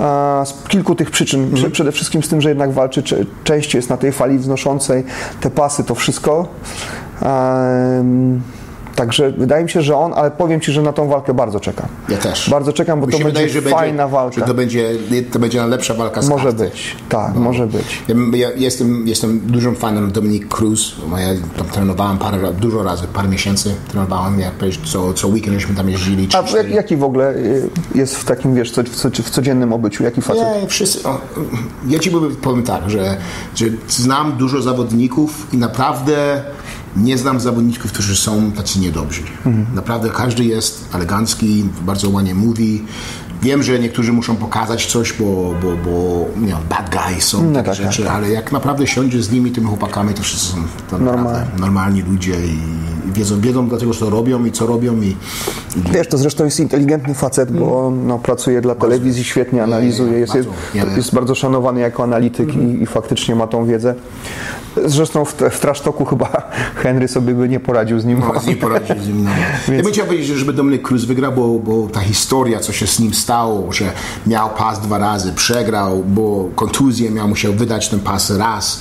e, z kilku tych przyczyn, Prze- przede wszystkim z tym, że jednak walczy częściej jest na tej fali wznoszącej, te pasy, to wszystko. Em, Także wydaje mi się, że on, ale powiem Ci, że na tą walkę bardzo czekam. Ja też. Bardzo czekam, bo Mi to będzie wydaje, fajna będzie, walka. Że to będzie, to będzie najlepsza walka z Może karty. być, tak, może być. Ja, jestem, jestem dużym fanem Dominik Cruz. bo Ja tam trenowałem parę, dużo razy, parę miesięcy trenowałem, jak co, co weekend żeśmy tam jeździli. A jak, jaki w ogóle y, jest w takim, wiesz, co, w, w codziennym obyciu, jaki facet? Nie, wszyscy. O, ja ci powiem tak, że, że znam dużo zawodników i naprawdę nie znam zawodników, którzy są tacy niedobrzy. Naprawdę każdy jest elegancki, bardzo ładnie mówi. Wiem, że niektórzy muszą pokazać coś, bo, bo, bo nie wiem, bad guys są No takie tak, rzeczy, tak, ale jak naprawdę siądziesz z nimi, tymi chłopakami, to wszyscy są to naprawdę normalni. ludzie i, wiedzą, wiedzą dlaczego co robią i co robią i, i Wiesz, to zresztą jest inteligentny facet, bo on no, pracuje dla telewizji, świetnie analizuje, jest, jest, jest bardzo szanowany jako analityk i, i faktycznie ma tą wiedzę. Zresztą w, w Trasztoku chyba <laughs> Henry sobie by nie poradził z nim. No, z nim poradzić z nim. No. <laughs> Ja bym chciał powiedzieć, żeby Dominik Cruz wygrał, bo, bo ta historia, co się z nim stało, że miał pas dwa razy, przegrał, bo kontuzję miał, musiał wydać ten pas raz.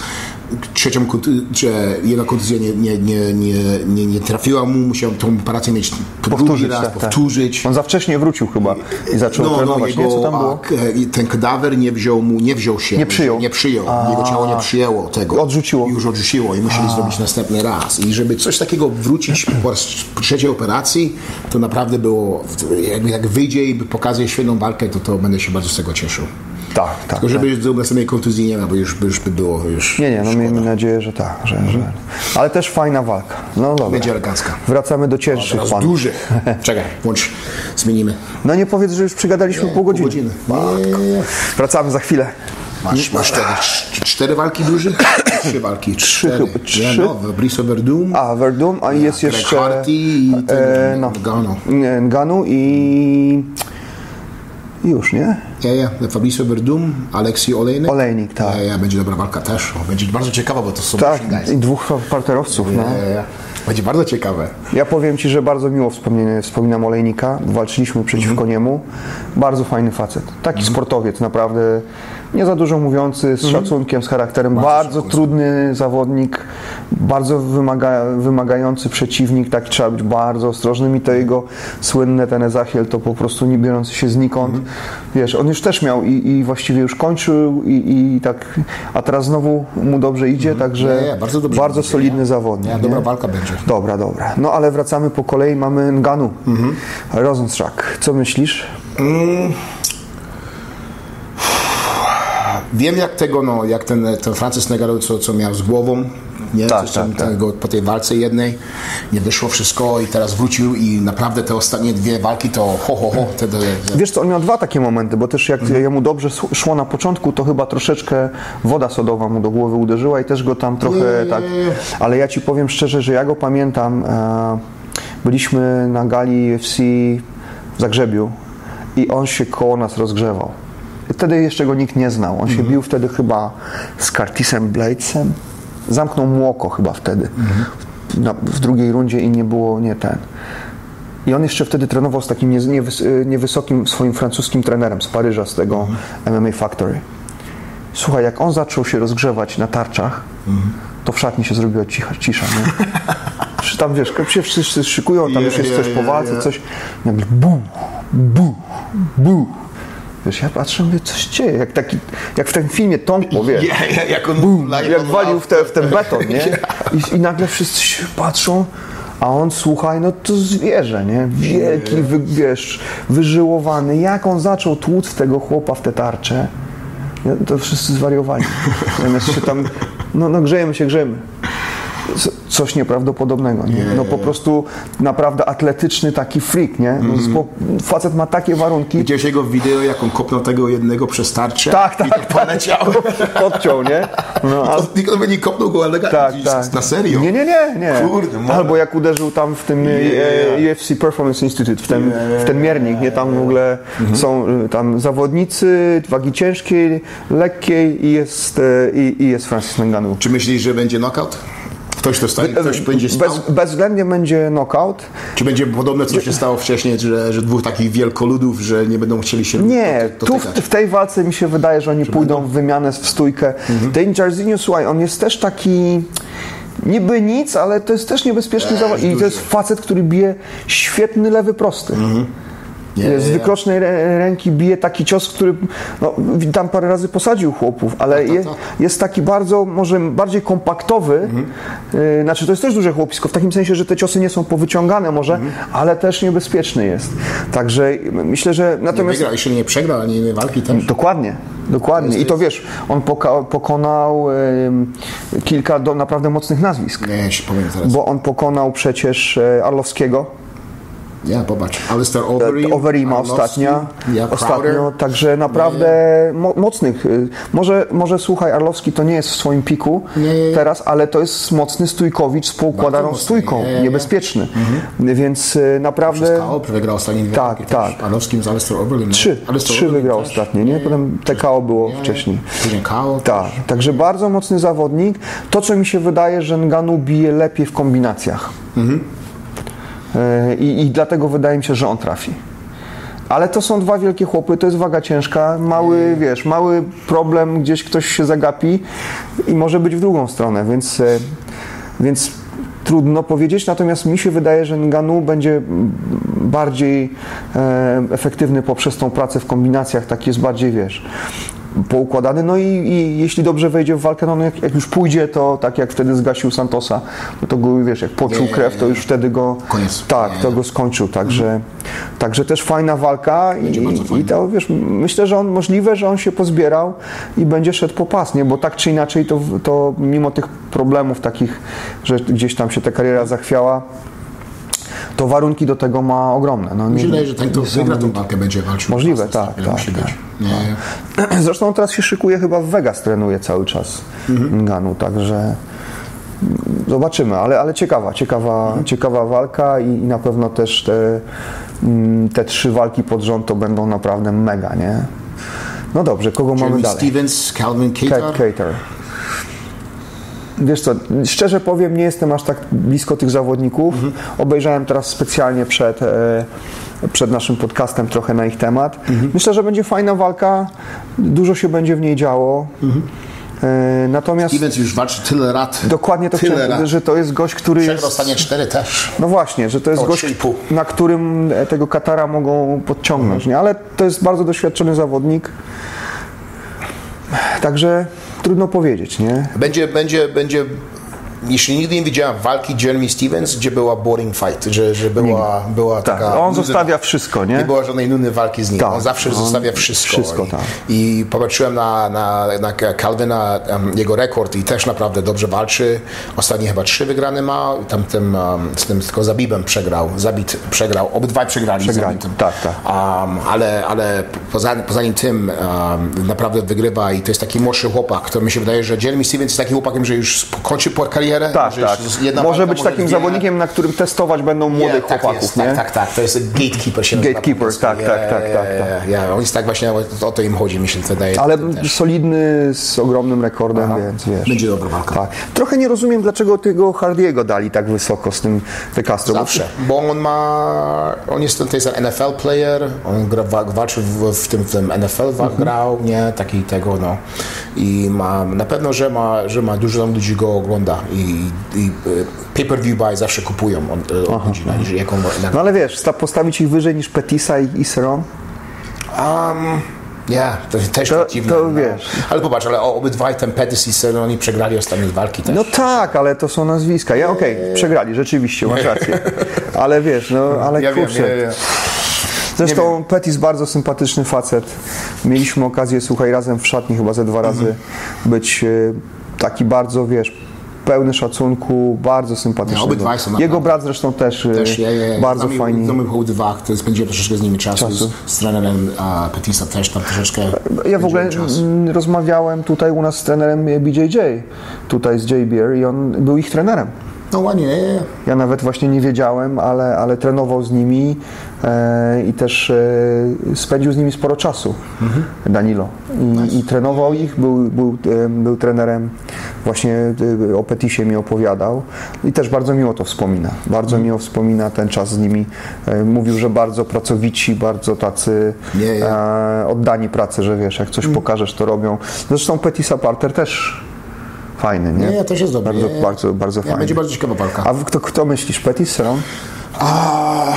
Trzecią że jedna kontuzja nie, nie, nie, nie, nie, nie trafiła mu, musiał tą operację mieć Powtórzyć, raz, tak, tak. powtórzyć. On za wcześnie wrócił chyba i zaczął No, no, trenować, nie? Co jego, tam było? a, k- ten kadawer nie wziął mu, nie wziął się. Nie przyjął. Nie przyjął. Jego ciało nie przyjęło tego. Odrzuciło. Już odrzuciło i musieli zrobić następny raz. I żeby coś takiego wrócić po raz trzeciej operacji, to naprawdę było, jakby jak wyjdzie i pokazuje świetną walkę, to, to będę się bardzo z tego cieszył. Tak, tak. Tylko żeby tak. następnej kontuzji nie ma, bo już, by- już by było już Nie, nie, no szkoda. miejmy nadzieję, że tak, że, że... Ale też fajna walka. No dobra. Będzie elegancka. Wracamy do cięższych Teraz panów. dużych. <laughs> Czekaj, łącz, zmienimy. No nie powiedz, że już przygadaliśmy pół godziny. godziny. Matko. Wracamy za chwilę. Masz, masz cztery, cztery walki duże? <coughs> Trzy walki. Trzy chyba, trzy. Nie, no, Fabrice Verdum. A, Verdum, a jest Greg jeszcze Hardy i ten e, no. Nganu i już, nie? Ja, ja, Fabrice Verdum, Aleksi Olejnik. Olejnik, tak. Ja, ja, będzie dobra walka też. Będzie bardzo ciekawa, bo to są Tak, i dwóch parterowców, no. Ja, ja, ja. Będzie bardzo ciekawe. Ja powiem Ci, że bardzo miło wspominam Olejnika. Walczyliśmy przeciwko Mhm. niemu. Bardzo fajny facet. Taki sportowiec, naprawdę nie za dużo mówiący, z Mhm. szacunkiem, z charakterem. Bardzo, trudny zawodnik, bardzo wymaga, wymagający przeciwnik. Taki trzeba być bardzo ostrożnym i to jego słynne ten Ezachiel to po prostu nie biorący się znikąd. Mhm. Wiesz, on już też miał i, i właściwie już kończył i, i tak, a teraz znowu mu dobrze idzie, także Mhm. Nie, nie, bardzo bardzo idzie, solidny nie? zawodnik. Nie, dobra walka będzie. Dobra, dobra. No ale wracamy po kolei, mamy Nganu. Mhm. Rosenstruck. Co myślisz? Wiem jak tego, no, jak ten, ten Francis Ngannou, co, co miał z głową, nie? Tak, tam tak, tak. tego, po tej walce jednej, nie wyszło wszystko i teraz wrócił i naprawdę te ostatnie dwie walki to ho, ho, ho. Te, te, te, Wiesz co, on miał dwa takie momenty, bo też jak Mhm. jemu dobrze sz- szło na początku, to chyba troszeczkę woda sodowa mu do głowy uderzyła i też go tam trochę Nie. tak... Ale ja Ci powiem szczerze, że ja go pamiętam. E, byliśmy na gali UFC w Zagrzebiu i on się koło nas rozgrzewał. Wtedy jeszcze go nikt nie znał. On się Mhm. bił wtedy chyba z Curtisem Bladesem. Zamknął młoko chyba wtedy. Mhm. Na, w drugiej rundzie i nie było nie ten. I on jeszcze wtedy trenował z takim y, niewysokim swoim francuskim trenerem z Paryża, z tego MMA Factory. Słuchaj, jak on zaczął się rozgrzewać na tarczach, to w szatni się zrobiła cicha, cisza. Nie? <laughs> Czy tam wiesz, się wszyscy szykują, tam Je, już jest je, coś je, po walce, coś. Nagle bu, bu, bu. Wiesz, ja patrzę, mówię, coś dzieje, jak, taki, jak w tym filmie Tompo, wiesz, Ja, ja, jak on like jak walił w, te, w ten beton, nie? <laughs> I, I nagle wszyscy się patrzą, a on, słuchaj, no to zwierzę, nie? Wielki, wy, wiesz, wyżyłowany. Jak on zaczął tłuc tego chłopa w te tarcze, nie? to wszyscy zwariowali. <laughs> Zamiast się tam, no, no grzejemy się, grzejemy. Co- Coś nieprawdopodobnego, nie? No po prostu naprawdę atletyczny taki freak, nie? Mhm. facet ma takie warunki. Widziałeś jego wideo, jak on kopnął tego jednego przez tarczę? Tak, I tak, to poleciał. <laughs> Odciął, nie? No, a To Nikt by nie kopnął go elegancko. Tak, tak. Na serio? Nie, nie, nie, nie. Kurde, mole. Albo jak uderzył tam w tym e, UFC Performance Institute, w ten, w ten miernik, nie? Tam w ogóle Mhm. są e, tam zawodnicy wagi ciężkiej, lekkiej i jest, e, i, i jest Francis Ngannou. Czy myślisz, że będzie knockout? Ktoś to stanie, ktoś będzie spał? Bez, bezwzględnie będzie knockout. Czy będzie podobne, co się stało wcześniej, że, że dwóch takich wielkoludów, że nie będą chcieli się Nie, tu w, w tej walce mi się wydaje, że oni pójdą w wymianę w stójkę. Mhm. Ten Jarzinho, słuchaj, on jest też taki niby nic, ale to jest też niebezpieczny zawodnik. I to jest facet, który bije świetny lewy prosty. Nie, Z nie, nie. wykrocznej rę- ręki bije taki cios, który no, tam parę razy posadził chłopów, ale tak, je, tak. jest taki bardzo, może bardziej kompaktowy. Mhm. Y, znaczy, to jest też duże chłopisko, w takim sensie, że te ciosy nie są powyciągane może, Mhm. ale też niebezpieczny jest. Także myślę, że Nie natomiast... wygrał, jeszcze nie przegrał, ani nie walki też. Dokładnie, dokładnie. I to wiesz, on poka- pokonał ym, kilka do, naprawdę mocnych nazwisk. Nie, się powiem teraz. Bo on pokonał przecież e, Arlowskiego, Nie, popatrz. Alistair Overeem. Overeema Arlovski, ostatnio, Ja, ostatnio, także naprawdę mo- mocnych. y, Może, może słuchaj, Arlowski to nie jest w swoim piku Nie, teraz, ale to jest mocny stójkowicz z poukładaną stójką, nie, nie, nie. niebezpieczny. Więc y, naprawdę KO wygrał ostatnie dwie Tak, tak. też. Arlovskim z Alistair Overeem. trzy, Alistair trzy Overeem wygrał też. ostatnio, nie? Potem TKO było wcześniej. Później KO. Tak, także bardzo mocny zawodnik. To, co mi się wydaje, że Nganu bije lepiej w kombinacjach. E, I, I dlatego wydaje mi się, że on trafi. Ale to są dwa wielkie chłopy, to jest waga ciężka, mały, wiesz, mały problem, gdzieś ktoś się zagapi i może być w drugą stronę, więc, e, więc trudno powiedzieć, natomiast mi się wydaje, że Nganu będzie mm, bardziej e, efektywny poprzez tą pracę w kombinacjach, tak jest bardziej, wiesz, poukładany, no i, i jeśli dobrze wejdzie w walkę, no, no jak, jak już pójdzie, to tak jak wtedy zgasił Santosa, no to go, wiesz, jak poczuł Nie, krew, to już wtedy go, Koniec. tak, to go skończył, także, także też fajna walka i, bardzo i fajna. to, wiesz, myślę, że on, możliwe, że on się pozbierał i będzie szedł po pas, nie, bo tak czy inaczej to, to mimo tych problemów takich, że gdzieś tam się ta kariera zachwiała, to warunki do tego ma ogromne. No, Mi się wydaje, że ten, kto wygra tą walkę, będzie walczył. Możliwe, tak, tak, Musi tak, być. Nie, <clears throat> Zresztą teraz się szykuje chyba w Vegas, trenuje cały czas Mhm. Nganu, także zobaczymy, ale, ale ciekawa, ciekawa, Mhm. ciekawa walka i, i na pewno też te, mm, te trzy walki pod rząd to będą naprawdę mega, nie? No dobrze, kogo mamy Jeremy dalej? Stevens, Calvin Cat Cater. Cater. Wiesz co, szczerze powiem, nie jestem aż tak blisko tych zawodników. Mhm. Obejrzałem teraz specjalnie przed, e, przed naszym podcastem trochę na ich temat. Mhm. Myślę, że będzie fajna walka, dużo się będzie w niej działo. E, natomiast Mhm. Stevens już walczy tyle lat. dokładnie to tyle chciałem, że to jest gość, który Przegrał jest... cztery też. No właśnie, że to jest O, gość, 3,5. na którym e, tego Katara mogą podciągnąć, Mhm. nie? ale to jest bardzo doświadczony zawodnik. Także trudno powiedzieć, nie? Będzie, będzie, będzie. Jeśli nigdy nie widziałem walki Jeremy Stevens, gdzie była boring fight, że, że była, była Tak, taka. on zostawia wszystko, nie? Nie było żadnej nudnej walki z nim. Tak, on zawsze on zostawia wszystko. wszystko, I, tak. I popatrzyłem na, na, na Calvina, um, jego rekord i też naprawdę dobrze walczy. Ostatnie chyba trzy wygrane ma. Tam tym, um, z tym tylko Zabibem przegrał. Zabit przegrał. Obydwaj przegrali. z Przegrali, Zabitem. tak, tak. Um, ale ale poza, poza nim tym naprawdę wygrywa i to jest taki młodszy chłopak, to mi się wydaje, że Jeremy Stevens jest takim chłopakiem, że już kończy po karierę. Tak, że tak. jedna Może być takim zawodnikiem, na którym testować będą młodych tak chłopaków, nie? Tak, tak, tak. To jest gatekeeper się Gatekeeper, tak, tak, tak, tak, ja, tak. On jest tak właśnie, o to im chodzi, mi się wydaje. Ale solidny, z ogromnym rekordem, więc wiesz. Będzie dobra walka. Tak. Trochę nie rozumiem, dlaczego tego Hardiego dali tak wysoko z tym De Castro. bo- Zawsze, bo on ma, on jest, to jest NFL player, on gra, wa- walczył w, w, tym, w tym NFL Mhm. grał, nie, taki tego, no. I ma, na pewno, że ma, że ma dużo ludzi go ogląda i, i y, pay-per-view buy zawsze kupują on, y, od ludzi, na, jak on, na, No ale wiesz, sta- postawić ich wyżej niż Petisa i, i Seron? Um, Ja, to też To- dziwne. to no. Ale popatrz, ale obydwaj ten Pettis i Cerrone przegrali ostatnie walki też. No tak, ale to są nazwiska. Ja okej, przegrali, rzeczywiście, masz rację. Ale wiesz, no, ale ja wiem, kurczę. ja, ja. Zresztą Petis bardzo sympatyczny facet. Mieliśmy okazję, słuchaj, razem w szatni chyba ze dwa razy Mhm. być e, taki bardzo, wiesz, pełny szacunku, bardzo sympatyczny. Obydwaj są Jego brat zresztą też, e, Też, ja, ja. bardzo Znamy- fajnie. Znamy dwa, to spędziłem troszeczkę z nimi czasu, Czasu. Z, z trenerem a, Petisa też tam troszeczkę Ja w ogóle czas. rozmawiałem tutaj u nas z trenerem BJJ, tutaj z JBR i on był ich trenerem. No ładnie, ja, nawet właśnie nie wiedziałem, ale, ale trenował z nimi e, i też e, spędził z nimi sporo czasu, Danilo. I, I trenował ich, był, był, e, był trenerem, właśnie e, o Petisie mi opowiadał i też bardzo miło to wspomina. Bardzo miło wspomina ten czas z nimi. E, mówił, że bardzo pracowici, bardzo tacy Nie, nie. oddani pracy, że wiesz, jak coś pokażesz, to robią. Zresztą Petisa Parter też fajny, nie? Nie, też jest dobry. Bardzo, bardzo, bardzo fajny. będzie bardzo ciekawa walka. A kto, kto myślisz? Petis, Seron? A,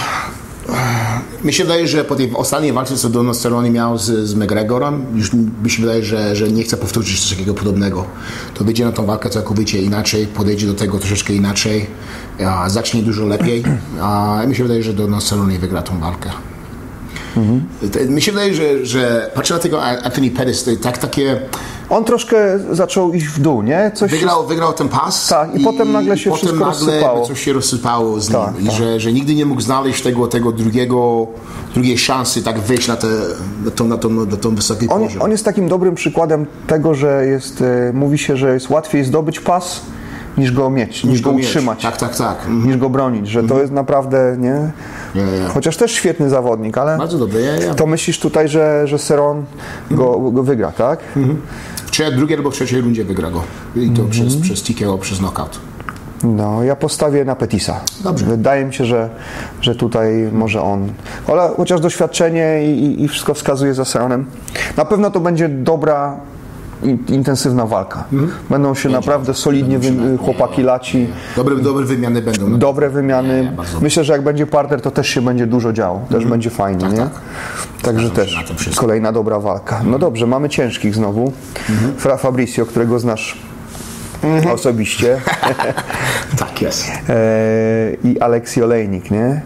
mi się wydaje, że po tej ostatniej walce, co Donald Cerrone miał z, z McGregorem, już mi się wydaje, że, że nie chce powtórzyć coś takiego podobnego. To wyjdzie na tą walkę całkowicie inaczej, podejdzie do tego troszeczkę inaczej, a, zacznie dużo lepiej. A mi się wydaje, że Donald Cerrone wygra tą walkę. Te- Mi się wydaje, że, że patrzę na tego Anthony Pettis, tak takie On troszkę zaczął iść w dół, nie? Coś Wygrał, wygrał ten pas. Tak, i potem nagle się potem wszystko nagle rozsypało. coś się rozsypało z nim. Tak, I tak. Że, że nigdy nie mógł znaleźć tego, tego drugiego, drugiej szansy, tak wyjść na, te, na, tą, na, tą, na tą wysoki On, poziom. on jest takim dobrym przykładem tego, że jest, e, mówi się, że jest łatwiej zdobyć pas, niż go mieć, niż, go mieć. utrzymać, Tak, tak, tak. Mhm. niż go bronić, że to jest naprawdę, nie? Ja, ja. Chociaż też świetny zawodnik, ale Bardzo dobry. Ja, to myślisz tutaj, że, że Seron go, go wygra, tak? W trze- drugiej albo w trzeciej rundzie wygra go. I to Mhm. przez, przez TKO, przez knockout. No, ja postawię na Petisa. Dobrze. Wydaje mi się, że, że tutaj może on. Ale chociaż doświadczenie i, i- wszystko wskazuje za Seronem. Na pewno to będzie dobra, intensywna walka. Będą się naprawdę solidnie wy, chłopaki laci. Dobre, dobre wymiany będą. Dobre wymiany. Nie, bardzo Myślę, że jak będzie parter, to też się będzie dużo działo. Też będzie fajnie, nie? tak. Także też kolejna dobra walka. No dobrze, mamy ciężkich znowu. Fra Fabricio, którego znasz osobiście. <laughs> Tak jest. e, i Aleksi Olejnik, nie?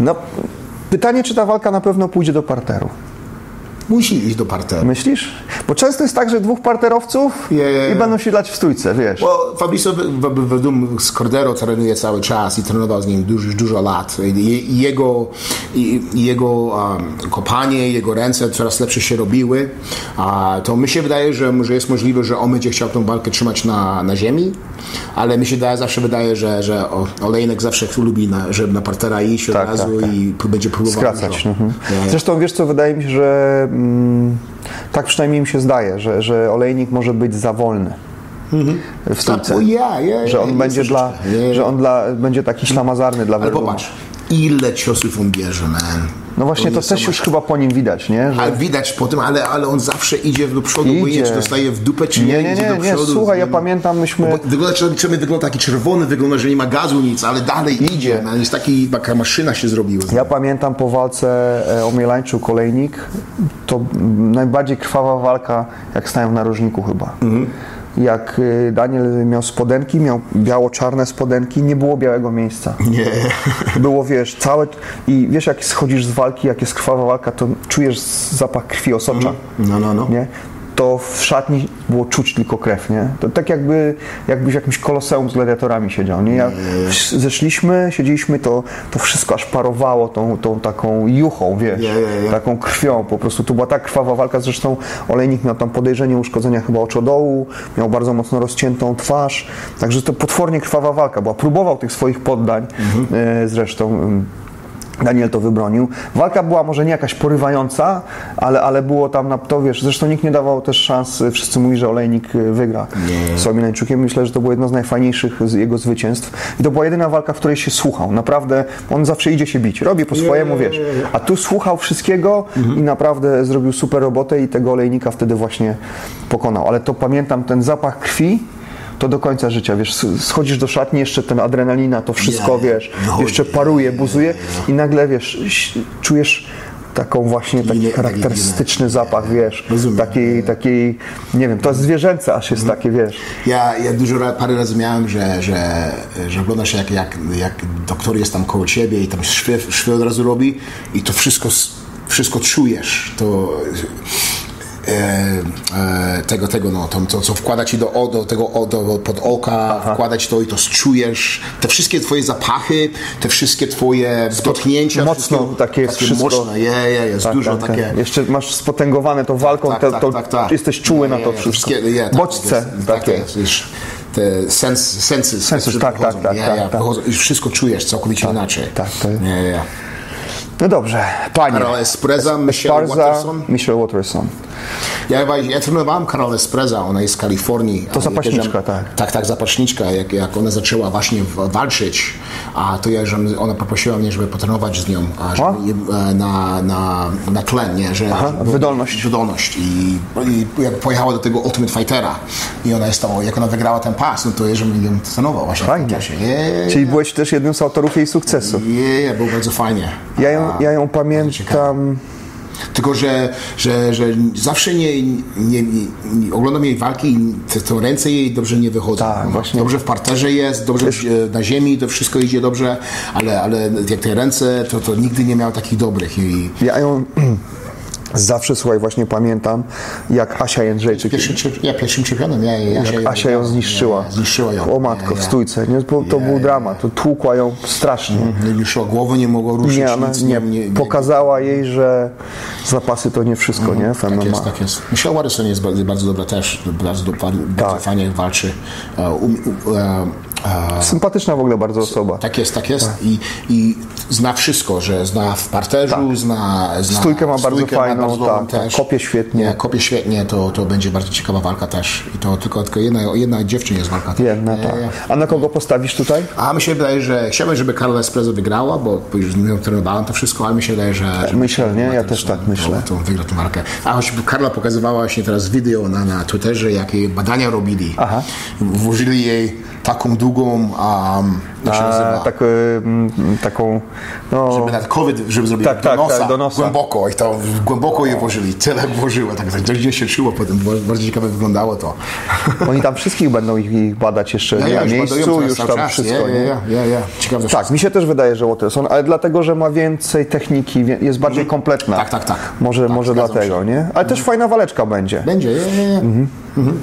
No, pytanie, czy ta walka na pewno pójdzie do parteru. Musi iść do parteru. Myślisz? Bo często jest tak, że dwóch parterowców i będą się dać w stójce, wiesz. Bo Fabrizio z Cordero trenuje cały czas i trenował z nim dużo, dużo lat. I, jego, i jego um, kopanie, jego ręce coraz lepsze się robiły. A to mi się wydaje, że, że jest możliwe, że on będzie chciał tą walkę trzymać na, na ziemi, ale mi się zawsze wydaje, że, że Olejnek zawsze lubi, na, żeby na partera iść od Tak, razu tak, tak. i będzie próbował Skracać. Mhm. Zresztą wiesz co, wydaje mi się, że mm, tak przynajmniej mi się zdaje, że, że olejnik może być za wolny w stójce. Tak, ja, ja, że on będzie dla, że on dla, będzie taki ślamazarny dla Ale popatrz, ile ciosów on bierze, man. No właśnie to jest też już chyba po nim widać, nie? Że Ale widać po tym, ale, ale on zawsze idzie do przodu, bo nie Idzie. czy dostaje w dupę, czy nie, nie, nie, idzie nie, do nie, przodu. słuchaj, ja No, pamiętam, myśmy... Wygląda, czy wygląda taki czerwony, wygląda, że nie ma gazu, nic, ale dalej idzie. Man, jest taki, taka maszyna się zrobiła. Ja pamiętam po walce e, Omielańczyk Kolejnik, to najbardziej krwawa walka, jak stałem w narożniku chyba. Jak y, Daniel miał spodenki, miał biało-czarne spodenki, nie było białego miejsca. Nie. <laughs> Było, wiesz, całe... I wiesz, jak schodzisz z walki, jak jest krwawa walka, to czujesz zapach krwi osocza. No, no, no. Nie? To w szatni było czuć tylko krew, nie? To tak jakby, jakbyś w jakimś koloseum z gladiatorami siedział, nie? Jak zeszliśmy, siedzieliśmy, to, to wszystko aż parowało tą, tą taką juchą, wiesz, taką krwią po prostu. To była tak krwawa walka, zresztą Olejnik miał tam podejrzenie uszkodzenia chyba oczodołu, miał bardzo mocno rozciętą twarz, także to potwornie krwawa walka była. Próbował tych swoich poddań e, zresztą. Daniel to wybronił. Walka była może nie jakaś porywająca, ale, ale było tam na to, wiesz, zresztą nikt nie dawał też szans, wszyscy mówili, że Olejnik y, wygra z Omilańczukiem. Myślę, że to było jedno z najfajniejszych jego zwycięstw. I to była jedyna walka, w której się słuchał. Naprawdę, on zawsze idzie się bić, robi po swojemu, wiesz. A tu słuchał wszystkiego i naprawdę zrobił super robotę i tego Olejnika wtedy właśnie pokonał. Ale to pamiętam ten zapach krwi, to do końca życia, wiesz, schodzisz do szatni, jeszcze ten adrenalina, to wszystko, ja. wiesz, Wychodzi. jeszcze paruje, buzuje i nagle, wiesz, czujesz taką właśnie taki charakterystyczny zapach, wiesz, Rozumiem. takiej, takiej, nie wiem, to jest zwierzęce aż jest takie, wiesz. Ja, ja dużo parę razy miałem, że, że, że oglądasz jak, jak, jak doktor jest tam koło ciebie i tam szwy, szwy od razu robi i to wszystko, wszystko czujesz. To tego, tego, no, to, to co wkłada ci do, do tego o, do, pod oka, wkładać to i to czujesz. Te wszystkie twoje zapachy, te wszystkie twoje dotknięcia. Mocno takie jest wszystko. mocne, je, je, jest Tak, dużo tak, takie. tak. Jeszcze masz spotęgowane to walką, Tak, tak, to tak, tak. jesteś czuły Nie, na nie, to nie, wszystko. nie, tak, Bodźce takie. jest, wiesz, te sens, sensy, Sensy, tak, tak, tak, ja, tak, ja, tak. wychodzą, już wszystko czujesz całkowicie inaczej. tak, to jest- Nie, nie. No dobrze, panie. Karol Espreza, Michelle Esparza, Watterson. Michelle Watterson. Ja, ja trenowałem Karol Espreza, ona jest z Kalifornii. To zapaśniczka, tak. Tak, tak, zapaśniczka. Jak, jak ona zaczęła właśnie walczyć, a to ja, że ona poprosiła mnie, żeby potrenować z nią a żeby, e, na, na, na tlen, nie? Że, Aha, żeby- wydolność. Wydolność. I, I jak pojechała do tego Ultimate Fightera i ona jest tam, jak ona wygrała ten pas, no to ja, żebym ją trenował właśnie Fajnie. Czyli byłeś też jednym z autorów jej sukcesu. je, je, było bardzo fajnie. Ja ją, ja ją pamiętam. tylko, że, że, że zawsze nie, nie, nie, oglądam jej walki i te, to ręce jej dobrze nie wychodzą. Tak, właśnie. Dobrze w parterze jest, dobrze e, na ziemi, to wszystko idzie dobrze, ale, ale jak te ręce, to, to nigdy nie miał takich dobrych. I Ja ją zawsze, słuchaj, właśnie pamiętam, jak Asia Jędrzejczyk. pierwszym, czemp- ja pierwszym czempionem, ja, ja, Jak Asia ją zniszczyła. Ja, zniszczyła ją. O matko, w stójce. Nie? To, to był dramat. To tłukła ją strasznie. Nie ruszyła głowy, nie mogła ruszyć. Nie, ona nic, nie, pokazała jej, że zapasy to nie wszystko, nie? W Tak jest, tak jest. Michelle Watterson jest bardzo, bardzo dobra też, bardzo, do- bardzo Tak. fajnie walczy. E, um, u- e, e, Sympatyczna w ogóle bardzo osoba. Tak jest, tak jest. I, I zna wszystko, że zna w parterzu, zna, zna. Tak. Stójkę ma bardzo stójkę fajną, dobrą tak, tak. Kopie świetnie. Nie, kopie świetnie, to, to będzie bardzo ciekawa walka też. I to tylko, tylko jedna, jedna dziewczyna jest walka. też. Jedna, tak. A na kogo postawisz tutaj? A mi się wydaje, że chciałbym, żeby Karla Espresso wygrała, bo już z nią trenowałem to wszystko, ale mi się wydaje, że... że Myślę, nie? Ja też tak myślę. To, to wygra tę walkę. A choć Karla pokazywała właśnie teraz wideo na, na Twitterze, jakie badania robili. Aha. Włożyli jej taką długą, um, A, tak, mm, taką, no, żeby na COVID, żeby zrobić Tak, do, tak, nosa, tak, do nosa. głęboko i to głęboko je włożyli, tyle włożyło, tak, tak gdzieś się czuło potem, bardzo ciekawe wyglądało to. <laughs> oni tam wszystkich będą ich, badać jeszcze Ja, na już miejscu, badają już cały tam czas. wszystko, ja, ja, ja, ja. Ciekawe Tak, mi się też wydaje, że Watterson, ale dlatego, że ma więcej techniki, jest bardziej kompletna. Tak, tak, tak. Może, Tak, może dlatego, się. nie? Ale też fajna waleczka będzie. Będzie, ja, ja, ja.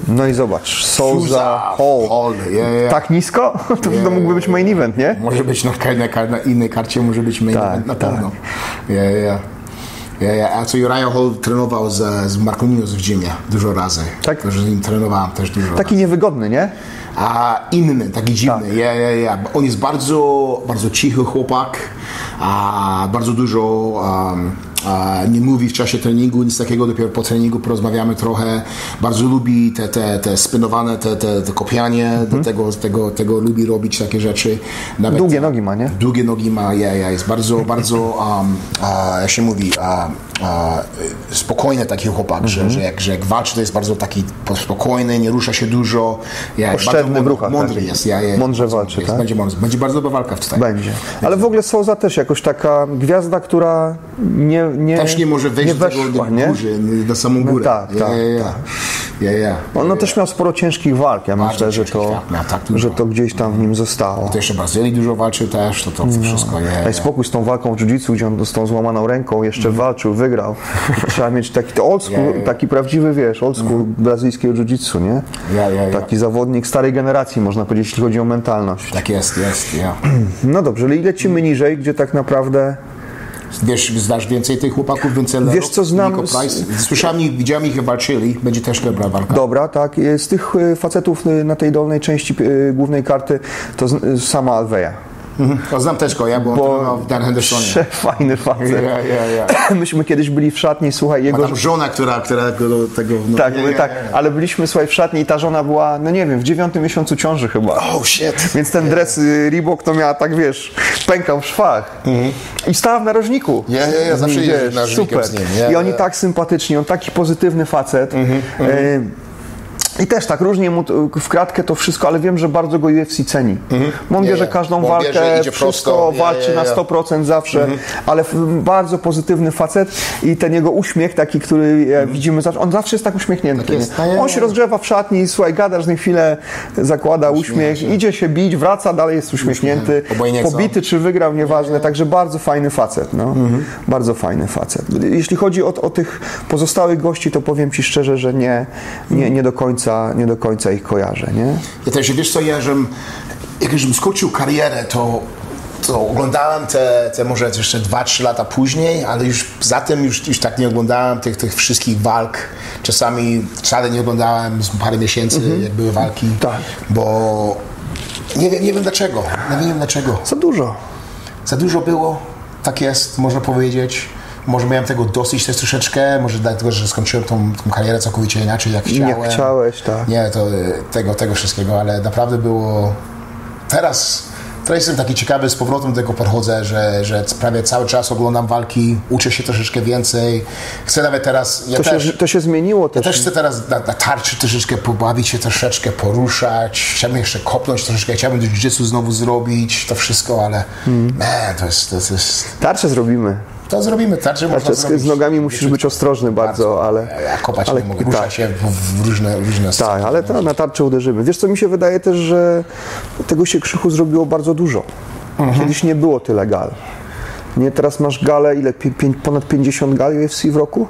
No i zobacz, Souza, Hall. Hall, ja, ja. Tak nisko? <laughs> To, to mógłby być main event, nie? Może być na, na, na, innej karcie, może być main Tak, event na tak. pewno. Ja, ja. A co Uriah Hall trenował z, z Marconius w gymie dużo razy. Tak? Że z nim trenowałem też dużo Taki niewygodny, nie? a inny, taki dziwny. Ja, ja, ja. On jest bardzo, bardzo cichy chłopak, a bardzo dużo um, nie mówi w czasie treningu, nic takiego, dopiero po treningu porozmawiamy trochę. Bardzo lubi te, te, te spinowane, te, te, te kopianie, do tego, tego, tego lubi robić takie rzeczy. Nawet Długie nogi ma, nie? Długie nogi ma, ja, ja, jest bardzo, bardzo, um, a, jak się mówi, a, spokojny taki chłopak, Mhm. że, że, jak, że jak walczy, to jest bardzo taki spokojny, nie rusza się dużo. Ja, Oszczędny w ruchach, Mądry tak. jest. Ja, ja, Mądrze walczy, jest, tak? Będzie, mądry. będzie bardzo dobra walka tutaj. Będzie. Ale w ogóle Souza też jakoś taka gwiazda, która nie, nie, Też nie może wejść nie do weszła, do nie? góry, na samą górę. tak, ja, tak, ja, ja. tak. Ja, ja. On no, też miał sporo ciężkich walk. Ja Bardzo myślę, że to, tak dużo. że to gdzieś tam w nim zostało. To jeszcze Brazylii dużo walczył też, to to wszystko. Ja, Daj spokój z tą walką w jiu-jitsu, gdzie on z tą złamaną ręką jeszcze walczył, wygrał. <laughs> Trzeba mieć taki old school, taki prawdziwy, wiesz, old school brazylijskiego jiu-jitsu, nie? Ja, ja, ja. Taki zawodnik starej generacji, można powiedzieć, jeśli chodzi o mentalność. Tak jest, jest, ja. <clears throat> No dobrze, ale i lecimy niżej, gdzie tak naprawdę... Wiesz, znasz więcej tych chłopaków, więcej Wiesz, co znam Nico z- Price? Słyszałem ich, widziałem ich walczyli, będzie też dobra walka. Dobra, tak. Z tych y, facetów y, na tej dolnej części głównej karty to sama Alveja. To znam też ja byłem Bo w Dan Hendersonie. <laughs> Fajny facet. Ja, ja, ja. <laughs> Myśmy kiedyś byli w szatni, słuchaj, Ma jego... tam żona, która, która tego... No, Tak, tak, ale byliśmy, słuchaj, w szatni i ta żona była, no nie wiem, w dziewiątym miesiącu ciąży chyba. Oh shit. Więc ten dres y, Reebok to miała tak, wiesz, pękał w szwach. I stała w narożniku. Ja, ja, ja, zawsze jeżdżę narożnikiem Super. z nim, I oni tak sympatyczni, on taki pozytywny facet. Y, I też tak, różnie mu w kratkę to wszystko, ale wiem, że bardzo go UFC ceni. Bo on bierze nie. każdą walkę, wszystko prosto. Walczy na nie. 100% zawsze, ale f- bardzo pozytywny facet i ten jego uśmiech taki, który e, widzimy zawsze, on zawsze jest tak uśmiechnięty. Tak jest. nie, on się rozgrzewa w szatni, słuchaj, gadasz nim chwilę, zakłada uśmiech, idzie się bić, wraca, dalej jest uśmiechnięty, co. pobity czy wygrał, nieważne, także bardzo fajny facet, no. Bardzo fajny facet. Jeśli chodzi o, o tych pozostałych gości, to powiem Ci szczerze, że nie, nie, nie, do, końca, nie do końca ich kojarzę, nie? Ja też, wiesz co, ja, żem, jak żem skończył karierę, to, to oglądałem te, te może jeszcze 2-3 lata później, ale już za tym już, już tak nie oglądałem tych, tych wszystkich walk. Czasami wcale nie oglądałem z parę miesięcy, jak były walki. Tak. Bo nie wiem, nie wiem dlaczego. Nie wiem dlaczego. Za dużo. Za dużo było, tak jest, można powiedzieć. Może miałem tego dosyć też troszeczkę, może dlatego, że skończyłem tą, tą karierę całkowicie inaczej, jak chciałem. Jak chciałeś, tak. Nie, to, e, tego, tego wszystkiego, ale naprawdę było... Teraz, teraz jestem taki ciekawy, z powrotem do tego podchodzę, że, że prawie cały czas oglądam walki, uczę się troszeczkę więcej. Chcę nawet teraz... Ja To też, się, to się zmieniło ja też. też chcę teraz na, na tarczy troszeczkę pobawić się, troszeczkę poruszać. Chciałbym jeszcze kopnąć troszeczkę, chciałbym do jiu znowu zrobić, to wszystko, ale Hmm. man, to jest... To, jest, Tarczę zrobimy. To zrobimy, można Tarczę z, z nogami musisz być ostrożny bardzo, ale... Ja kopać ale- nie mogę, tak. się w, w różne, różne Tak, ale to na tarczę uderzymy. Wiesz co, mi się wydaje też, że tego się krzychu zrobiło bardzo dużo. Mhm. Kiedyś nie było tyle gal. Nie, teraz masz galę, ile? Pię, ponad 50 gal UFC w roku?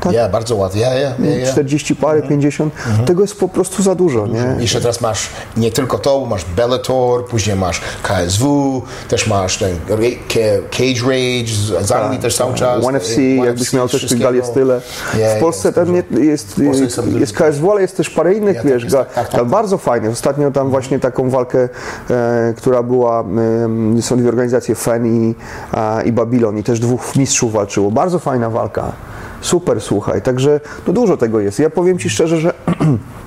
Tak? Ja, bardzo ładnie, ja, ja, ja, ja. 40 parę, Mhm. 50. Tego jest po prostu za dużo, nie? Jeszcze teraz masz nie tylko to, masz Bellator, później masz KSW, też masz ten Cage Rage, z z Anglii też cały czas. One FC, One jakbyś miał też tych wszystkiego. gal jest tyle. Ja, W Polsce nie, jest, jest jest. KSW, ale jest też parę innych, wiesz, tak jest, tak, tak, tak. bardzo fajnych. Ostatnio tam właśnie taką walkę, e, która była, e, są dwie organizacje, FEN i, a, i Babylon i też dwóch mistrzów walczyło. Bardzo fajna walka. Super, słuchaj. Także no dużo tego jest. Ja powiem Ci szczerze, że <clears throat>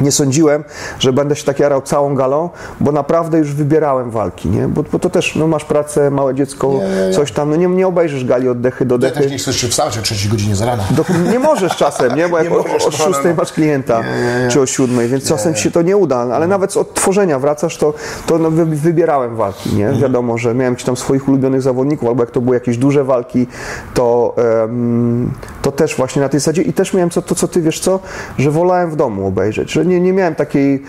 nie sądziłem, że będę się tak jarał całą galą, bo naprawdę już wybierałem walki, nie? Bo, bo to też, no masz pracę, małe dziecko, Nie, nie, coś tam, no nie, nie obejrzysz gali od dechy do Ja dechy. też nie chcesz się wstać o 3 godzinie z rana. Do, nie możesz czasem, nie? Bo jak o, możesz, o kochana, 6 no. masz klienta, czy o 7, więc czasem się to nie uda, ale nawet z odtworzenia wracasz, to, to no, wy, wybierałem walki, nie? Mhm. Wiadomo, że miałem jakichś tam swoich ulubionych zawodników, albo jak to były jakieś duże walki, to, em, to też właśnie na tej zasadzie i też miałem co, to, co ty wiesz co, że wolałem w domu obejrzeć, że nie, nie miałem takiej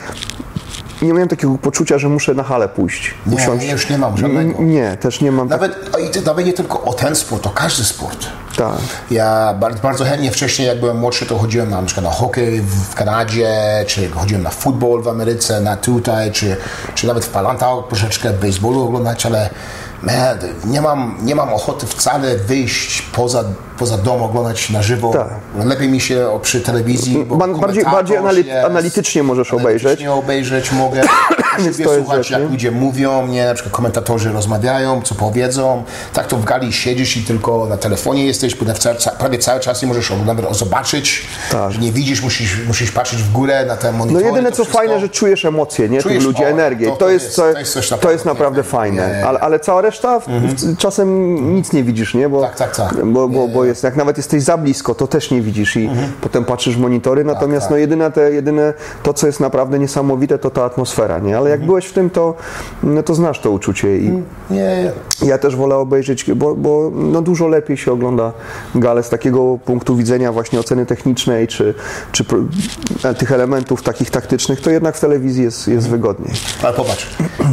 nie miałem takiego poczucia, że muszę na halę pójść. Nie, usiąść. ja już nie mam żadnego. Nie, też nie mam tak, Nawet, ty- nawet nie tylko o ten sport, o każdy sport. Tak. Ja bardzo, bardzo chętnie wcześniej, jak byłem młodszy, to chodziłem na, na przykład na hokej w Kanadzie, czy chodziłem na futbol w Ameryce, na tutaj, czy, czy nawet w Palantau troszeczkę baseballu oglądać, ale man, nie, mam, nie mam ochoty wcale wyjść poza, poza dom, oglądać na żywo. Tak. Lepiej mi się przy telewizji, bo Ba- bardziej- bardziej anali- jest, analitycznie możesz obejrzeć. analitycznie obejrzeć mogę. Lubię słuchać, rzecz, jak nie? ludzie mówią, nie, na przykład komentatorzy rozmawiają, co powiedzą. Tak to w gali siedzisz i tylko na telefonie jesteś, prawie cały czas nie możesz nawet zobaczyć, Tak. nie widzisz, musisz, musisz patrzeć w górę na te No monitory. jedyne co wszystko. fajne, że czujesz emocje, nie? Czujesz, Tych ludzi, o, energię. to- To, to jest, jest- to jest coś to naprawdę jest naprawdę fajne. Ale, ale cała reszta w, czasem nic nie widzisz, nie? Bo, Tak, tak, tak. Bo, bo, bo jest, jak nawet jesteś za blisko, to też nie widzisz i potem patrzysz w monitory. Natomiast tak. no jedyne, te, jedyne to, co jest naprawdę niesamowite, to ta atmosfera, nie? Ale jak byłeś w tym, to, no, to znasz to uczucie i Nie, ja też wolę obejrzeć, bo, bo no dużo lepiej się ogląda galę z takiego punktu widzenia właśnie oceny technicznej, czy, czy e, tych elementów takich taktycznych, to jednak w telewizji jest, jest wygodniej. Ale popatrz,